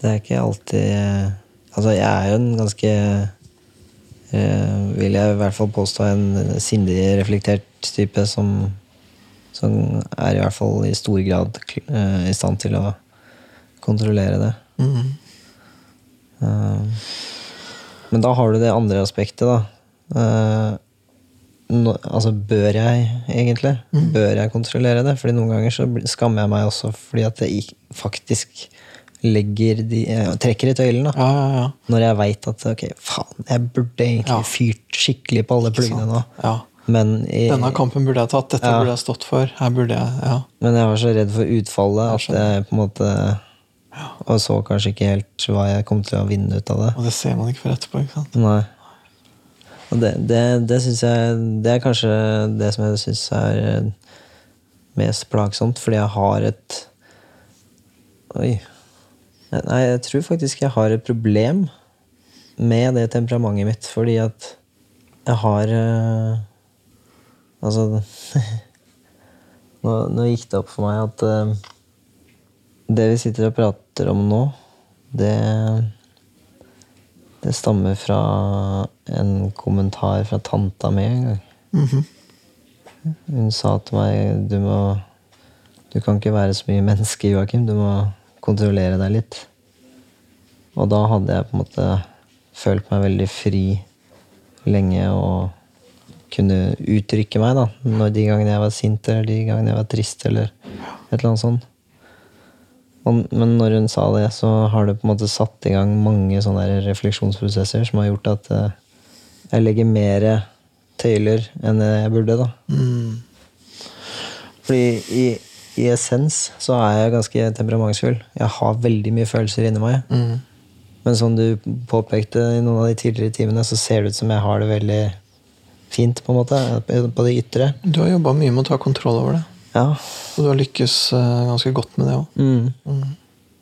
Det er ikke alltid eh, Altså, jeg er jo en ganske øh, Vil jeg i hvert fall påstå en sindig reflektert type som som er i hvert fall i stor grad eh, i stand til å kontrollere det. Mhm. Eh, men da har du det andre aspektet, da. No, altså, bør jeg egentlig? Bør jeg kontrollere det? Fordi noen ganger så skammer jeg meg også fordi at jeg faktisk legger de, jeg trekker i tøylen. da. Ja, ja, ja. Når jeg veit at ok, faen, jeg burde egentlig Ja. fyrt skikkelig på alle pluggene nå. Ja. Men, i, Denne kampen burde jeg tatt, dette Ja. burde jeg stått for. Her burde jeg, ja. men jeg var så redd for utfallet at jeg på en måte Og så kanskje ikke helt hva jeg kom til å vinne ut av det. Og det ser man ikke før etterpå. ikke sant? Nei. Og det, det, det syns jeg Det er kanskje det som jeg syns er eh, mest plagsomt, fordi jeg har et Oi. Nei, jeg tror faktisk jeg har et problem med det temperamentet mitt, fordi at jeg har eh, Altså nå, nå gikk det opp for meg at uh, det vi sitter og prater om nå, det det stammer fra en kommentar fra tanta mi en gang. Mhm. Hun sa til meg du må Du kan ikke være så mye menneske, Joakim. Du må kontrollere deg litt. Og da hadde jeg på en måte følt meg veldig fri lenge og kunne uttrykke meg da når de gangene jeg var sint eller de gangene jeg var trist eller et eller annet sånt. Men når hun sa det, så har det på en måte satt i gang mange sånne refleksjonsprosesser som har gjort at eh, jeg legger mer tøyler enn jeg burde. da. Mm. Fordi i, i essens så er jeg ganske temperamentsfull. Jeg har veldig mye følelser inni meg. Mm. Men som du påpekte i noen av de tidligere timene, så ser det ut som jeg har det veldig fint, på en måte, på det ytre. Du har jobba mye med å ta kontroll over det. Ja. Og du har lykkes eh, ganske godt med det òg. Mm. Mm.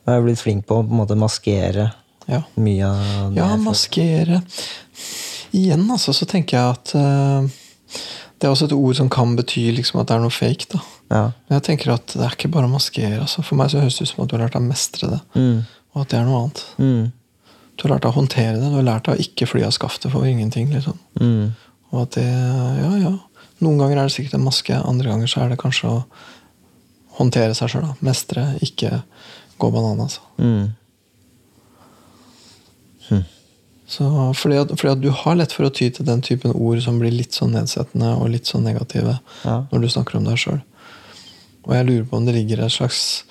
jeg har blitt flink på å på en måte maskere Ja. mye av det. ja, maskere Igjen altså, så tenker jeg at uh, det er også et ord som kan bety liksom at det er noe fake. da. Ja. Men jeg tenker at det er ikke bare å maskere. Altså. For meg så høres det ut som at du har lært deg å mestre det. Mm. Og at det er noe annet. Mm. Du har lært deg å håndtere det. Du har lært deg å ikke fly av skaftet for ingenting. liksom. Mm. Og at det, ja, ja. Noen ganger er det sikkert en maske, andre ganger så er det kanskje å håndtere seg sjøl. Mestre, ikke gå bananas. Mm. Så fordi at, fordi at du har lett for å ty til den typen ord som blir litt sånn nedsettende og litt sånn negative Ja. når du snakker om deg sjøl. Og jeg lurer på om det ligger et slags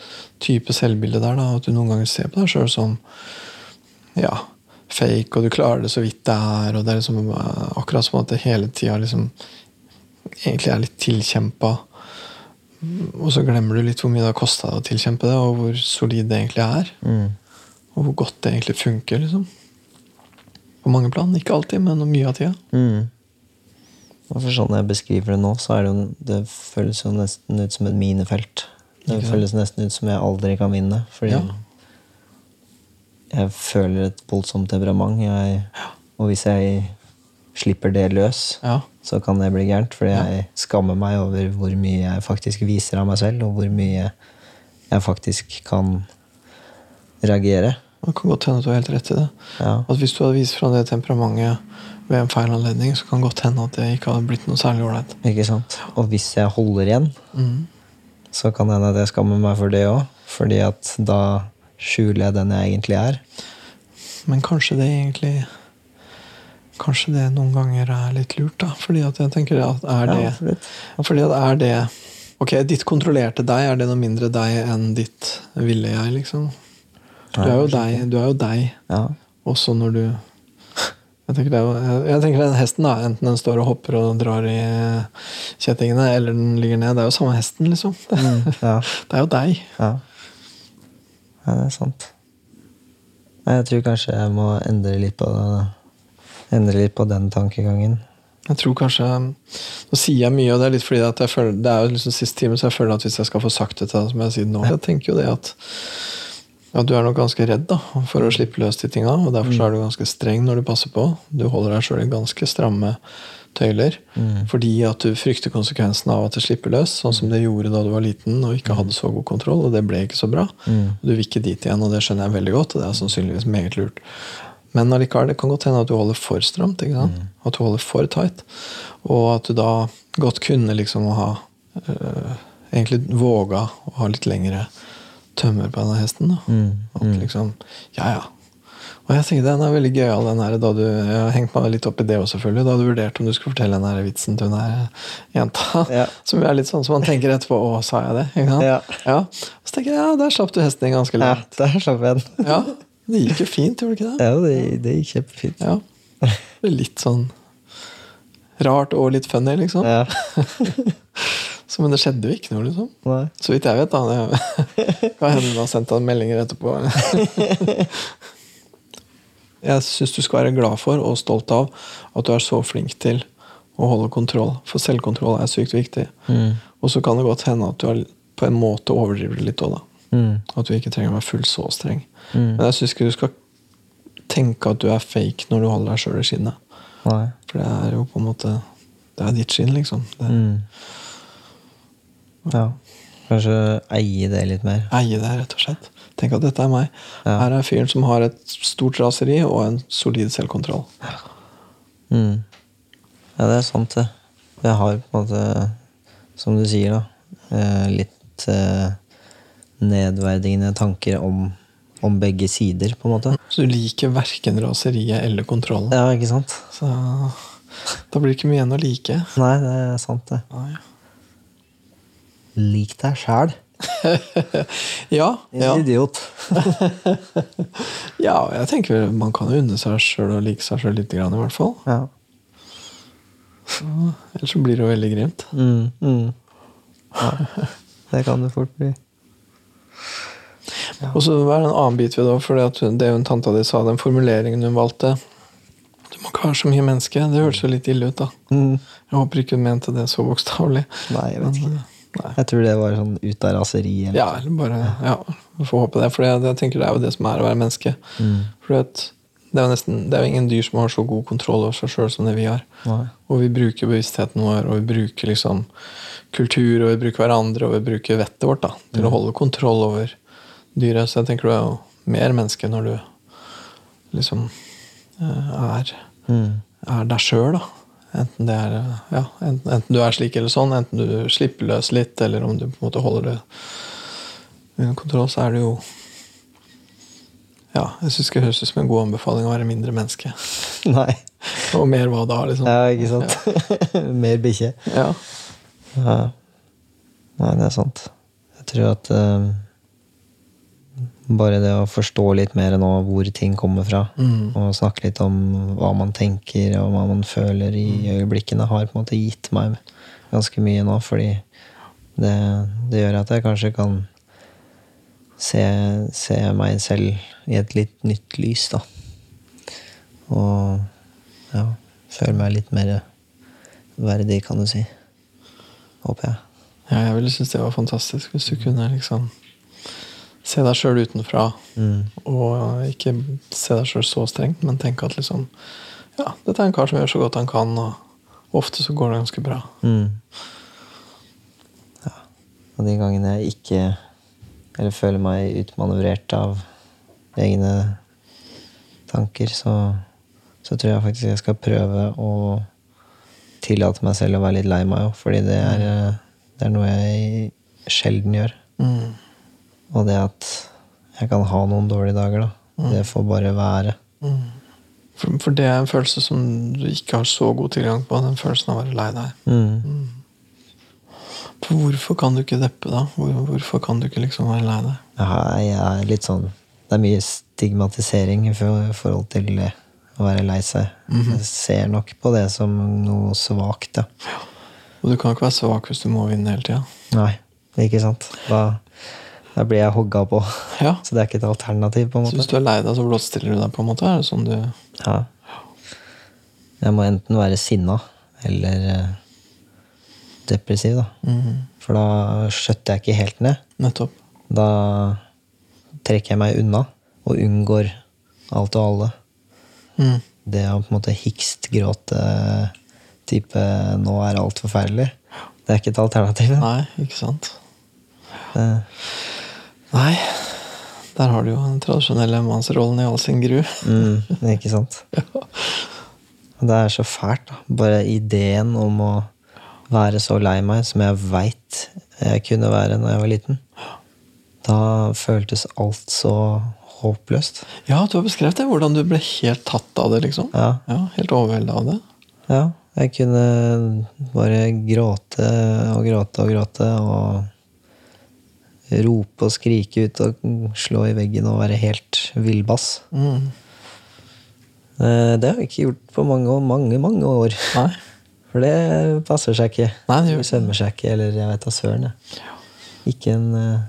type selvbilde der. da, At du noen ganger ser på deg sjøl som ja, fake, og du klarer det så vidt det er. og det er liksom eh, Akkurat som at det hele tida liksom egentlig er litt tilkjempa. Og så glemmer du litt hvor mye det har kosta deg å tilkjempe det, og hvor solid det egentlig er. Mm. Og hvor godt det egentlig funker. liksom. På mange plan. Ikke alltid, men mye av tida. Mm. For sånn jeg beskriver det nå, så det jo Det føles jo nesten ut som et minefelt. Det føles nesten ut som jeg aldri kan vinne. Fordi Ja. Jeg føler et voldsomt temperament. Jeg, og hvis jeg slipper det løs, Ja. så kan det bli gærent. Fordi jeg skammer meg over hvor mye jeg faktisk viser av meg selv, og hvor mye jeg faktisk kan reagere. Det kan godt hende at du har helt rett i det. Ja. At Hvis du hadde vist fra det temperamentet ved en feil anledning, så kan det godt hende at det ikke hadde blitt noe særlig ålreit. Og hvis jeg holder igjen, Mm. så kan det hende at jeg skammer meg for det òg. Fordi at da skjuler jeg den jeg egentlig er. Men kanskje det egentlig Kanskje det noen ganger er litt lurt, da. Fordi at jeg tenker at er det Ja. Fordi at er det Ok, ditt kontrollerte deg, er det noe mindre deg enn ditt ville jeg, liksom? Du er jo deg, du er jo deg Ja. også når du jeg tenker, det er jo, jeg, jeg tenker den hesten, da, enten den står og hopper og drar i kjettingene, eller den ligger ned, det er jo samme hesten, liksom. Mm, ja. det er jo deg. Ja. Ja, det er sant. Jeg tror kanskje jeg må endre litt på, endre litt på den tankegangen. Jeg tror kanskje Nå sier jeg mye, og det er litt fordi at jeg føler Det er jo liksom siste time, så jeg føler at hvis jeg skal få sagt det til deg, så må jeg si det nå. Jeg tenker jo det at ja, du er nok ganske redd da, for å slippe løs de tinga, og derfor så er du ganske streng når du passer på. Du holder deg sjøl i ganske stramme tøyler fordi at du frykter konsekvensen av at det slipper løs, sånn som det gjorde da du var liten og ikke hadde så god kontroll, og det ble ikke så bra. Og du vil ikke dit igjen, og det skjønner jeg veldig godt, og det er sannsynligvis meget lurt. Men allikevel, det kan godt hende at du holder for stramt. ikke sant? At du holder for tight. Og at du da godt kunne liksom ha øh, Egentlig våga å ha litt lengre tømmer på denne hesten. da. At liksom Ja, ja. Og jeg tenker den er veldig gøyal, den her, da du Jeg har hengt meg litt opp i det òg, selvfølgelig. Da du vurderte om du skulle fortelle den her vitsen til hun her jenta. Ja. Som er litt sånn som man tenker etterpå Å, sa jeg det? Ikke sant? Ja. Så tenker jeg ja, der slapp du hesten inn ganske Ja, der slapp jeg den. Ja. Det gikk jo fint, gjorde det ikke det? Ja, det, det gikk kjempefint. Ja. Litt sånn rart og litt funny, liksom. Ja. Så, men det skjedde jo ikke noe, liksom. Nei. Så vidt jeg vet, da. Det kan hende hun har sendt deg meldinger etterpå. Jeg syns du skal være glad for og stolt av at du er så flink til å holde kontroll. For selvkontroll er sykt viktig. Og så kan det godt hende at du har på en måte overdriver det litt òg, da. Mm. At du ikke trenger å være fullt så streng. Men jeg syns ikke du skal tenke at du er fake når du holder deg sjøl i skinnet. Nei. For det er jo på en måte Det er ditt skinn, liksom. Det, Mm. Ja. Kanskje eie det litt mer. Eie det, rett og slett. Tenk at dette er meg. Ja. Her er fyren som har et stort raseri og en solid selvkontroll. Mm. Ja, det er sant, det. Jeg har på en måte, som du sier, da, eh, litt eh, nedverdigende tanker om, om begge sider, på en måte. Så du liker verken raseriet eller kontrollen. Ja, ikke sant? Så da blir det ikke mye igjen å like. Nei, det er sant, det. Nei. Lik deg sjæl. Ja, ja. Idiot. ja, jeg tenker man kan unne seg sjøl og like seg sjøl litt, grann, i hvert fall. Ja. Ellers så blir det jo veldig grimt. Mm, mm. ja. Det kan det fort bli. Og så er det en annen bit ved det for det hun tanta di sa, den formuleringen hun valgte Du må ikke være så mye menneske. Det hørtes jo litt ille ut, da. Mm. Jeg håper ikke hun mente det så bokstavelig. Nei, jeg vet ikke. Nei. Jeg tror det var sånn ut av raseri. Eller. Ja, eller bare Ja, vi får håpe det. For jeg, jeg tenker det er jo det som er å være menneske. Mm. For Det er det er jo ingen dyr som har så god kontroll over seg sjøl som det vi har. Nei. Og vi bruker bevisstheten vår, og vi bruker liksom kultur, og vi bruker hverandre, og vi bruker vettet vårt da, til å holde kontroll over dyret. Så jeg tenker du er jo mer menneske når du liksom eh, er, Mm. er deg sjøl, da. Enten, det er, ja, enten, enten du er slik eller sånn, enten du slipper løs litt, eller om du på en måte holder det under kontroll, så er det jo Ja, jeg syns det høres ut som en god anbefaling å være mindre menneske. Nei. Og mer hva da, liksom. Ja, ikke sant? Mer bikkje. Ja. Ja. Nei, det er sant. Jeg tror at eh, bare det å forstå litt mer nå hvor ting kommer fra, Mm. og snakke litt om hva man tenker og hva man føler i øyeblikkene, har på en måte gitt meg ganske mye nå, fordi det, det gjør at jeg kanskje kan se, se meg selv i et litt nytt lys, da. Og ja, føle meg litt mer verdig, kan du si. Håper jeg. Ja, jeg ville synes det var fantastisk hvis du kunne liksom se deg sjøl utenfra. Mm. Og ikke se deg sjøl så strengt, men tenke at liksom Ja, dette er en kar som gjør så godt han kan, og ofte så går det ganske bra. Mm. Ja. Og de gangene jeg ikke Eller føler meg utmanøvrert av egne tanker, så, så tror jeg faktisk jeg skal prøve å tillate meg selv å være litt lei meg òg, fordi det er, eh, det er noe jeg sjelden gjør. Mm. Og det at jeg kan ha noen dårlige dager, da. Det får bare være. For, for det er en følelse som du ikke har så god tilgang på, den følelsen av å være lei deg. Mm. Mm. hvorfor kan du ikke deppe, da? Hvor, hvorfor kan du ikke liksom være lei deg? Ja, jeg er litt sånn Det er mye stigmatisering i for- forhold til det å være lei seg. Jeg ser nok på det som noe svakt, ja. Og du kan ikke være svak hvis du må vinne hele tida. Nei, ikke sant? Da, da blir jeg hogga på. Ja. Så det er ikke et alternativ, på en måte. Så hvis du er lei deg, så blottstiller du deg, på en måte? Er det sånn du Ja. Jeg må enten være sinna eller eh, depressiv, da. For da skjøtter jeg ikke helt ned. Nettopp. Da trekker jeg meg unna og unngår alt og alle. Mm. Det å på en måte hikst gråte type 'nå er alt forferdelig', det er ikke et alternativ. Nei, ikke sant? Det, Nei. Der har du jo den tradisjonelle mannsrollen i all sin gru. mm, ikke sant? Det er så fælt, da. Bare ideen om å være så lei meg som jeg veit jeg kunne være når jeg var liten. Da føltes alt så håpløst. Ja, du har beskrevet det. Hvordan du ble helt tatt av det, liksom. Ja. Helt overvelda av det. Ja, jeg kunne bare gråte og gråte og gråte og rope og skrike ut og slå i veggen og være helt villbass. Mm. Eh, Det har jeg ikke gjort på mange, mange, mange år. Nei. For det passer seg ikke. Nei, det gjør sømmer seg ikke, eller jeg vet da søren. Ja. Ikke en uh,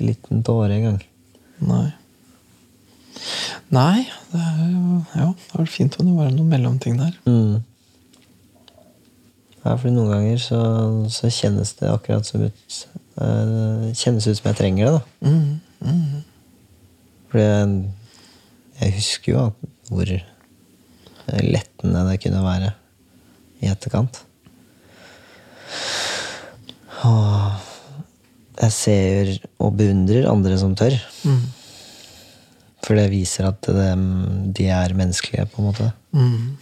liten tåre engang. Nei. Nei, det er jo Ja, det hadde vært fint om det var noen mellomting der. Mm. Ja, for noen ganger så, så kjennes det akkurat som ut eh, Kjennes ut som jeg trenger det, da. Mm. Mm. For jeg, jeg husker jo hvor lettende det kunne være i etterkant. Og jeg ser og beundrer andre som tør. Mm. For det viser at de, de er menneskelige, på en måte. Mm.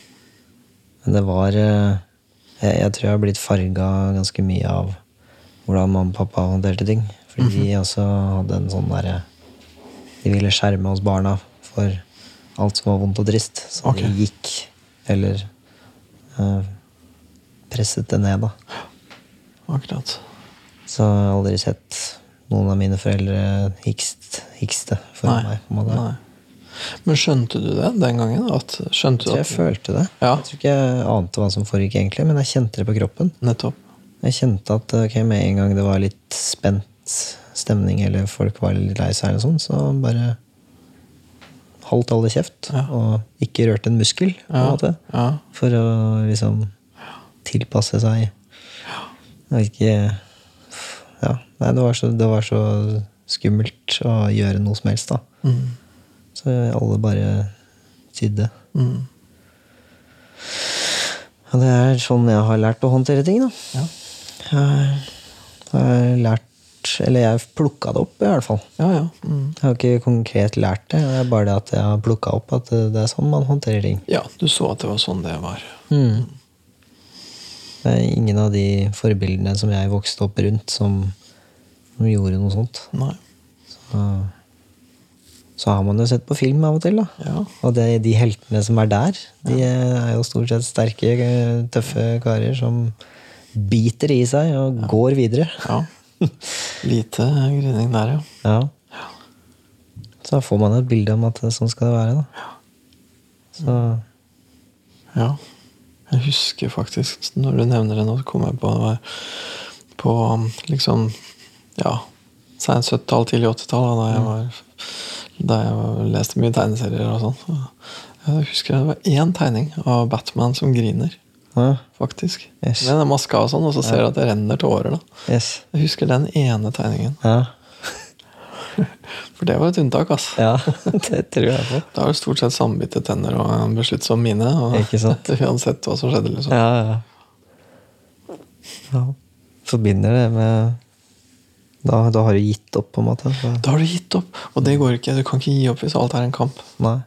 Men det var eh, Jeg, jeg tror jeg har blitt farga ganske mye av hvordan mamma og pappa håndterte ting. Fordi de også hadde en sånn derre De ville skjerme oss barna for alt som var vondt og trist. Så okay. de gikk eller uh, presset det ned, da. Akkurat. Så jeg har aldri sett noen av mine foreldre hikst, hikste for Nei. meg. Nei. Men skjønte du det den gangen? At, Så du jeg at følte det. Ja. Jeg tror ikke jeg ante hva som foregikk, egentlig, men jeg kjente det på kroppen. Nettopp. Jeg kjente at ok, med en gang det var litt spent stemning, eller folk var litt lei seg, eller sånn, så bare holdt alle kjeft. Ja. Og ikke rørte en muskel, på en måte. Ja. For å liksom tilpasse seg. Ikke Ja. Nei, det var, så, det var så skummelt å gjøre noe som helst, da. Mm. Så alle bare tydde. Mm. Og det er sånn jeg har lært å håndtere ting, da. Ja. Jeg har lært Eller jeg plukka det opp, i hvert fall. Ja, ja. Mm. Jeg har ikke konkret lært det. Det er bare det at jeg har plukka opp at det er sånn man håndterer ting. ja, du så at det var sånn det var. Mm. Det er ingen av de forbildene som jeg vokste opp rundt, som, som gjorde noe sånt. Nei. Så, så har man jo sett på film av og til, da. Ja. Og det, de heltene som er der, de er jo stort sett sterke, tøffe karer som biter i seg og går videre. ja. Lite grining der, ja. Ja. Så da får man et bilde om at sånn skal det være, da. Så Ja. Jeg husker faktisk, når du nevner det nå, så kom jeg på på liksom Ja, seint 70-tall, tidlig 80-tall, da jeg var Da jeg leste mye tegneserier og sånn. Jeg husker det var én tegning av Batman som griner, ja. faktisk. Yes. Med den maska og sånn, og så ser du at det renner tårer, da. Yes. Jeg husker den ene tegningen. Ja. For det var et unntak, ass. ja, det tror jeg på. Da har du stort sett sambitte tenner og en besluttsom mine. Og Ikke sant? Uansett hva som skjedde, liksom. Ja, ja. ja. Forbinder det med da, da har du gitt opp, på en måte. Så, Da har du gitt opp. Og det går ikke. Du kan ikke gi opp hvis alt er en kamp. nei.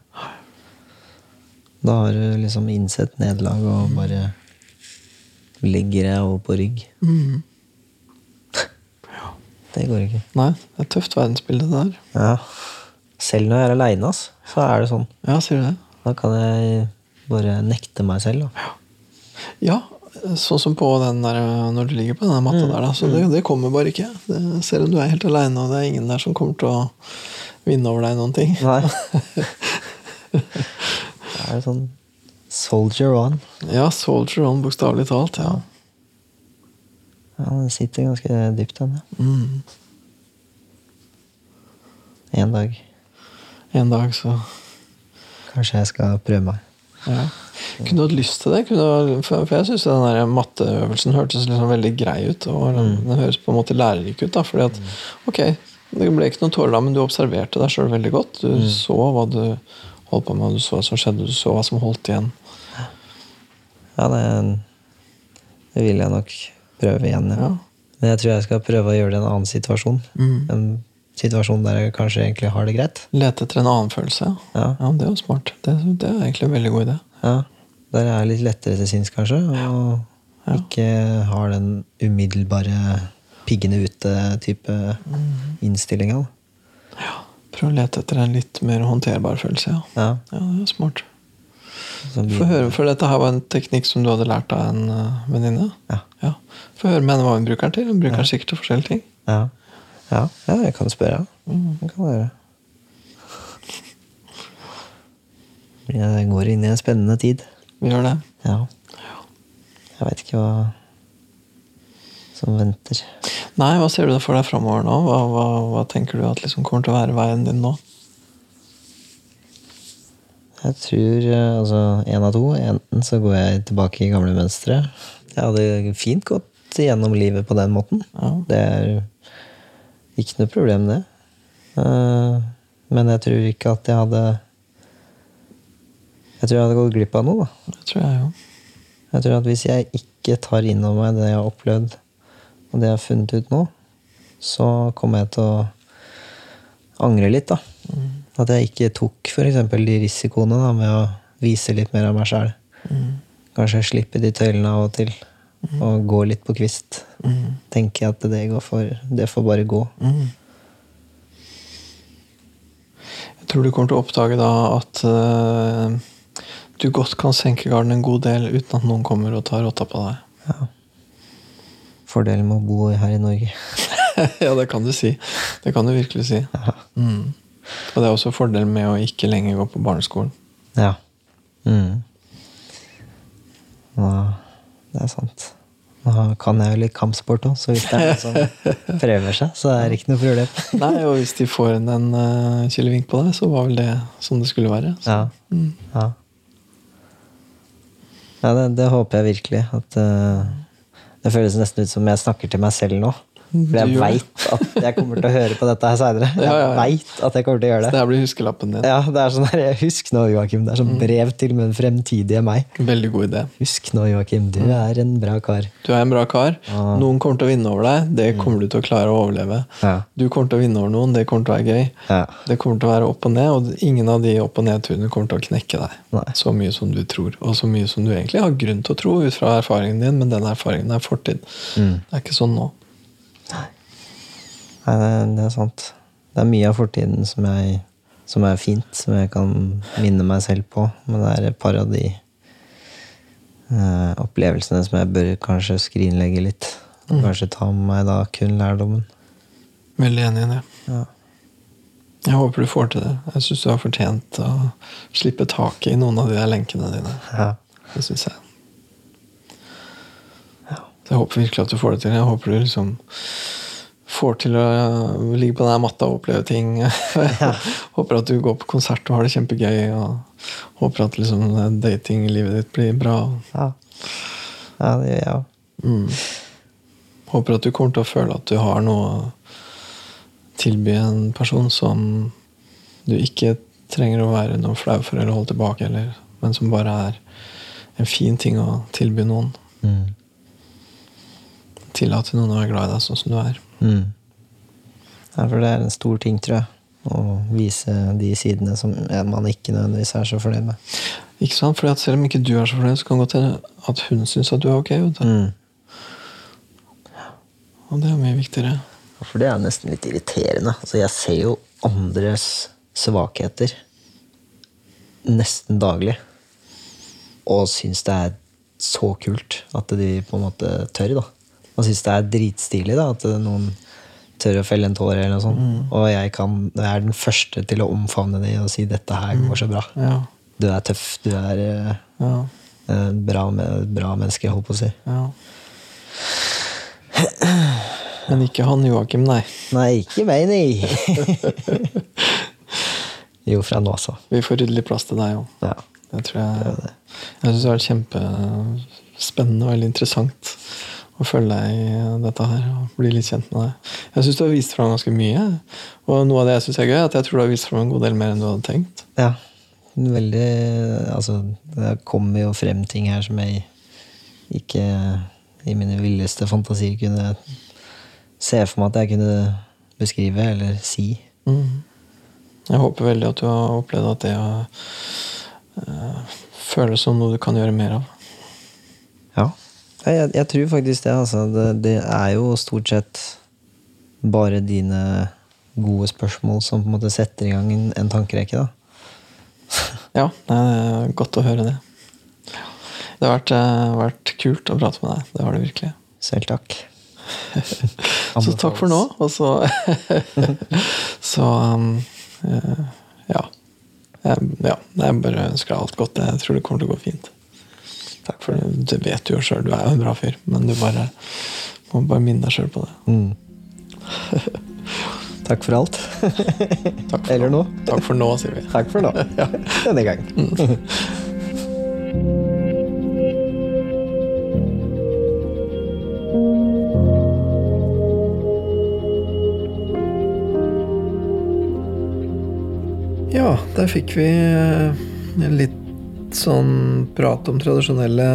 Da har du liksom innsett nederlag og bare ligger jeg over på rygg. Det går ikke. Nei, det er et tøft verdensbilde, det der. Ja. Selv når jeg er aleine, så er det sånn. Ja, sier du det? Da kan jeg bare nekte meg selv. Da. Ja, sånn som på den der når du ligger på den matta der, da. Så det, det kommer bare ikke. Det, selv om du er helt aleine, og det er ingen der som kommer til å vinne over deg noen ting. Nei. det er sånn soldier on. Ja, soldier on, bokstavelig talt. Ja. Ja, den sitter ganske dypt, den. ja. Mm. En dag. En dag så Kanskje jeg skal prøve meg. ja. Kunne du hatt lyst til det? Kunne for, jeg syns den der matteøvelsen hørtes liksom veldig grei ut. Og den, den høres på en måte lærerik ut. da, fordi at, ok, Det ble ikke noen tårer da, men du observerte deg sjøl veldig godt. Du så hva du holdt på med, du så hva som skjedde, du så hva som holdt igjen. Ja, det, det vil jeg nok prøve igjen. Ja. Ja. Men jeg tror jeg skal prøve å gjøre det i en annen situasjon. En situasjon der jeg kanskje egentlig har det greit. Lete etter en annen følelse, ja. Ja. ja det er jo smart. Det, det er egentlig en veldig god idé. Ja, Der jeg er litt lettere til sinns, kanskje. Og ikke har den umiddelbare piggene ute-type innstillinga. Prøv å lete etter en litt mer håndterbar følelse, ja. Ja. Ja, det er smart. Så blir- Få høre, for dette her var en teknikk som du hadde lært av en uh, venninne. Ja. Ja. Få høre med henne hva hun bruker den til. Hun bruker den sikkert til forskjellige ting. Ja. Ja, ja, jeg kan spørre. Det kan jeg. Jeg går inn i en spennende tid. Vi gjør det. Ja. Jeg veit ikke hva som venter. Nei, hva ser du for deg framover nå? Hva, hva, hva tenker du at liksom kommer til å være veien din nå? Jeg tror eh, altså én av to. Enten så går jeg tilbake i gamle mønstre. Jeg hadde fint gått gjennom livet på den måten. Ja. Det er ikke noe problem, det. Eh, Men jeg tror ikke at jeg hadde Jeg tror jeg hadde gått glipp av noe. da. Det tror jeg jo. Jeg tror at hvis jeg ikke tar inn over meg det jeg har opplevd, og det jeg har funnet ut nå, så kommer jeg til å angre litt, da. At jeg ikke tok f.eks. de risikoene da, med å vise litt mer av meg sjæl. Kanskje slippe de tøylene av og til, og gå litt på kvist. tenker jeg at det, går for, det får bare gå. Jeg tror du kommer til å oppdage da at uh, du godt kan senke garden en god del uten at noen kommer og tar rotta på deg. Ja. Fordelen med å bo her i Norge. ja, det kan du si. Det kan du virkelig si. Mm. Og det er også fordelen med å ikke lenger gå på barneskolen. Ja. Mm. Nå, det er sant. Nå kan jeg jo litt kampsport òg, så hvis det er noen som prøver seg, så er det ikke noe problem. Nei, og hvis de får en, en uh, kilevink på deg, så var vel det som det skulle være. Så. Ja. ja. ja det, det håper jeg virkelig. At, uh, det føles nesten ut som jeg snakker til meg selv nå. For jeg veit at jeg kommer til å høre på dette her seinere. Jeg Ja, ja, ja. veit at jeg kommer til å gjøre Det det. her blir huskelappen din. Ja, det er sånn her, Husk nå, Joakim. Det er Mm. sånn brev til min fremtidige meg. Veldig god idé. Husk nå, Joakim. Du er en bra kar. Du er en bra kar. Noen kommer til å vinne over deg. Det kommer du til å klare å overleve. Ja. Du kommer til å vinne over noen. Det kommer til å være gøy. Ja. Det kommer til å være opp og ned, og ingen av de opp- og nedturene kommer til å knekke deg. Nei. Så mye som du tror, og så mye som du egentlig har grunn til å tro ut fra erfaringen din, men den erfaringen er fortid. Mm. Det er ikke sånn nå. Det, er sant. Det er mye av fortiden som, jeg, som er fint, som jeg kan minne meg selv på. Men det er et par av de eh, opplevelsene som jeg bør kanskje skrinlegge litt. Og Kanskje ta med meg da kun lærdommen. Veldig enig i det. Ja. Jeg håper du får til det. Jeg syns du har fortjent å slippe taket i noen av de der lenkene dine. Ja. Det syns jeg. Så jeg håper virkelig at du får det til. Jeg håper du liksom får til å ligge på den matta og oppleve ting. håper at du går på konsert og har det kjempegøy. Og håper at liksom datinglivet ditt blir bra. Ja. ja, det gjør jeg òg. Mm. Håper at du kommer til å føle at du har noe å tilby en person som du ikke trenger å være noe flau for eller holde tilbake, eller, men som bare er en fin ting å tilby noen. Mm. Tillate noen å være glad i deg sånn som du er. Mm. Ja, for det er en stor ting, tror jeg. Å vise de sidene som man ikke nødvendigvis er så fornøyd med. Ikke sant? Fordi at Selv om ikke du er så fornøyd, så kan det godt hende at hun syns at du er ok. Vet du. Mm. Og det er mye viktigere. For det er nesten litt irriterende. Altså, jeg ser jo andres svakheter nesten daglig. Og syns det er så kult at de på en måte tør. da. Og syns det er dritstilig da, at noen tør å felle en tåre. eller noe sånt. Og jeg, kan, jeg er den første til å omfavne det og si 'dette her går så bra'. Ja, Du er tøff. Du er eh, ja, eh, bra, med, bra menneske, holdt på å si. ja. Men ikke han Joakim, nei. Nei, ikke meg, nei! jo, fra nå, så. Vi får ryddelig plass til deg òg. Ja. Det tror jeg Jeg syns det har vært kjempespennende og veldig interessant å følge deg i dette her og bli litt kjent med deg. Jeg syns du har vist fram ganske mye. Og noe av det jeg syns er gøy, er at jeg tror du har vist fram en god del mer enn du hadde tenkt. Ja. Veldig Altså, det kommer jo frem ting her som jeg ikke i mine villeste fantasier kunne se for meg at jeg kunne beskrive eller si. Mm. Jeg håper veldig at du har opplevd at det uh, føles som noe du kan gjøre mer av. Ja. Jeg, jeg, tror faktisk det, altså. Det, det er jo stort sett bare dine gode spørsmål som på en måte setter i gang en, en tankerekke, da. Ja, det er godt å høre det. Det har vært, eh, vært kult å prate med deg. Det har det virkelig. Selv takk. Så takk for nå, og så Så um, eh, ja. Jeg, ja. Jeg bare ønsker deg alt godt. Jeg tror det kommer til å gå fint. Takk for det. Det vet du jo sjøl, du er jo en bra fyr, men du bare må bare minne deg sjøl på det. Mm. Takk for alt. Takk for Eller nå. Takk for nå, sier vi. Takk for nå. Denne gang. Ja, der fikk vi eh, litt sånn prat om tradisjonelle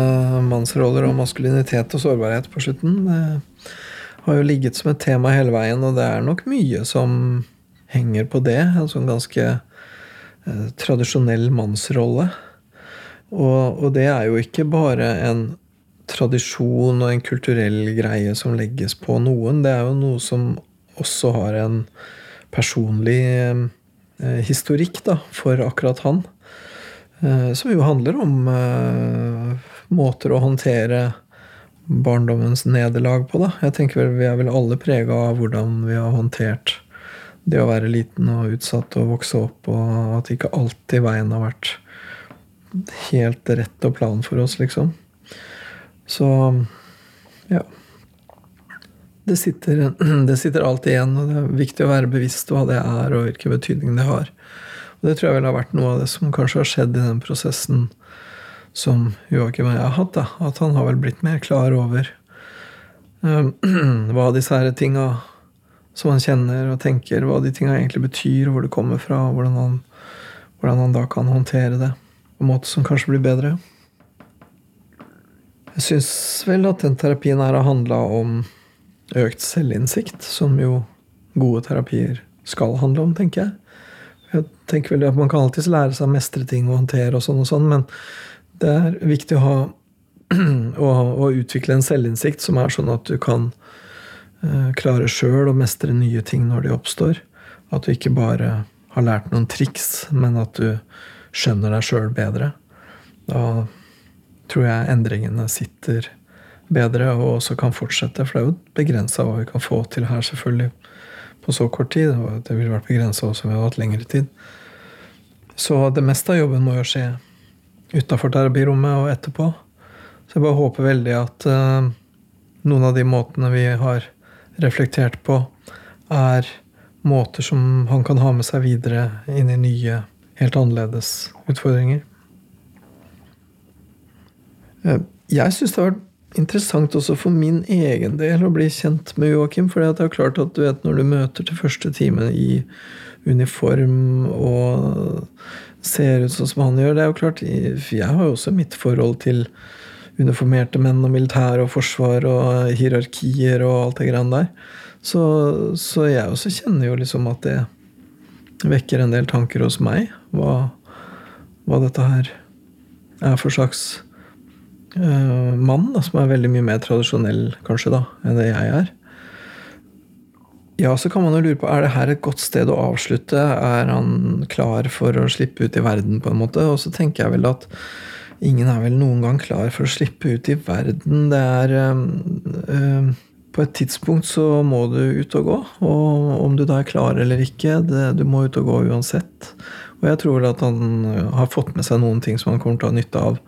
mannsroller og maskulinitet og sårbarhet på slutten. Det har jo ligget som et tema hele veien, og det er nok mye som henger på det. En sånn ganske eh, tradisjonell mannsrolle. Og, og det er jo ikke bare en tradisjon og en kulturell greie som legges på noen. Det er jo noe som også har en personlig eh, historikk da, for akkurat han. Eh, som jo handler om eh, måter å håndtere barndommens nederlag på. da. Jeg tenker vel Vi er vel alle prega av hvordan vi har håndtert det å være liten og utsatt og vokse opp, og at ikke alltid veien har vært helt rett og plan for oss, liksom. Så ja. Det sitter, det sitter alltid igjen, og det er viktig å være bevisst hva det er, og hvilken betydning det har. Og det tror jeg vel har vært noe av det som kanskje har skjedd i den prosessen som Joakim og jeg har hatt. da, At han har vel blitt mer klar over eh, hva disse her tinga som han kjenner og tenker, hva de tinga egentlig betyr, hvor det kommer fra, og hvordan han, hvordan han da kan håndtere det på en måte som kanskje blir bedre. Jeg syns vel at den terapien her har handla om økt selvinnsikt, som jo gode terapier skal handle om, tenker jeg. Jeg tenker vel at Man kan alltids lære seg å mestre ting og håndtere, og sånn og sånn, men det er viktig å ha å, utvikle en selvinnsikt som er sånn at du kan uh, klare sjøl å mestre nye ting når de oppstår. At du ikke bare har lært noen triks, men at du skjønner deg sjøl bedre. Da tror jeg endringene sitter bedre og også kan fortsette. For det er jo begrensa hva vi kan få til her, selvfølgelig, på så kort tid. Og det ville vært begrensa også ved å ha hatt lengre tid. Så det meste av jobben må jo skje utafor terapirommet og etterpå. Så jeg bare håper veldig at uh, noen av de måtene vi har reflektert på, er måter som han kan ha med seg videre inn i nye, helt annerledes utfordringer. Uh, jeg syns det har vært interessant også for min egen del å bli kjent med Joakim. For det er klart at du vet når du møter til første time i uniform og ser ut sånn som han gjør Det er jo klart, Jeg har jo også mitt forhold til uniformerte menn og militær og forsvar og hierarkier og alt det greiene der. Så, så, jeg også kjenner jo liksom at det vekker en del tanker hos meg. Hva, hva dette her er for slags uh, mann, da, som er veldig mye mer tradisjonell kanskje da, enn det jeg er. Ja, så kan man jo lure på er det her et godt sted å avslutte. Er han klar for å slippe ut i verden, på en måte? Og så tenker jeg vel at ingen er vel noen gang klar for å slippe ut i verden. Det er øh, På et tidspunkt så må du ut og gå. Og om du da er klar eller ikke, det, du må ut og gå uansett. Og jeg tror vel at han har fått med seg noen ting som han kommer til å ha nytte av.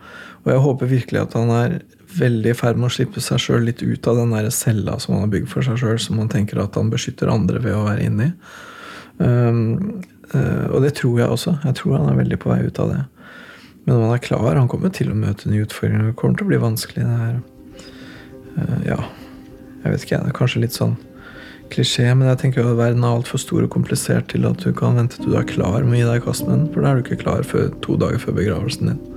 Og jeg håper virkelig at han er veldig i ferd med å slippe seg sjøl litt ut av den der cella som han har bygd for seg sjøl, som han tenker at han beskytter andre ved å være inni. Um, uh, og det tror jeg også. Jeg tror han er veldig på vei ut av det. Men når han er klar Han kommer til å møte nye utfordringer. Det kommer til å bli vanskelig. Det her. Uh, ja, jeg vet ikke. Det er kanskje litt sånn klisjé, men jeg tenker at verden er altfor stor og komplisert til at du kan vente til du er klar med å gi deg i kast med den. For da er du ikke klar før to dager før begravelsen din.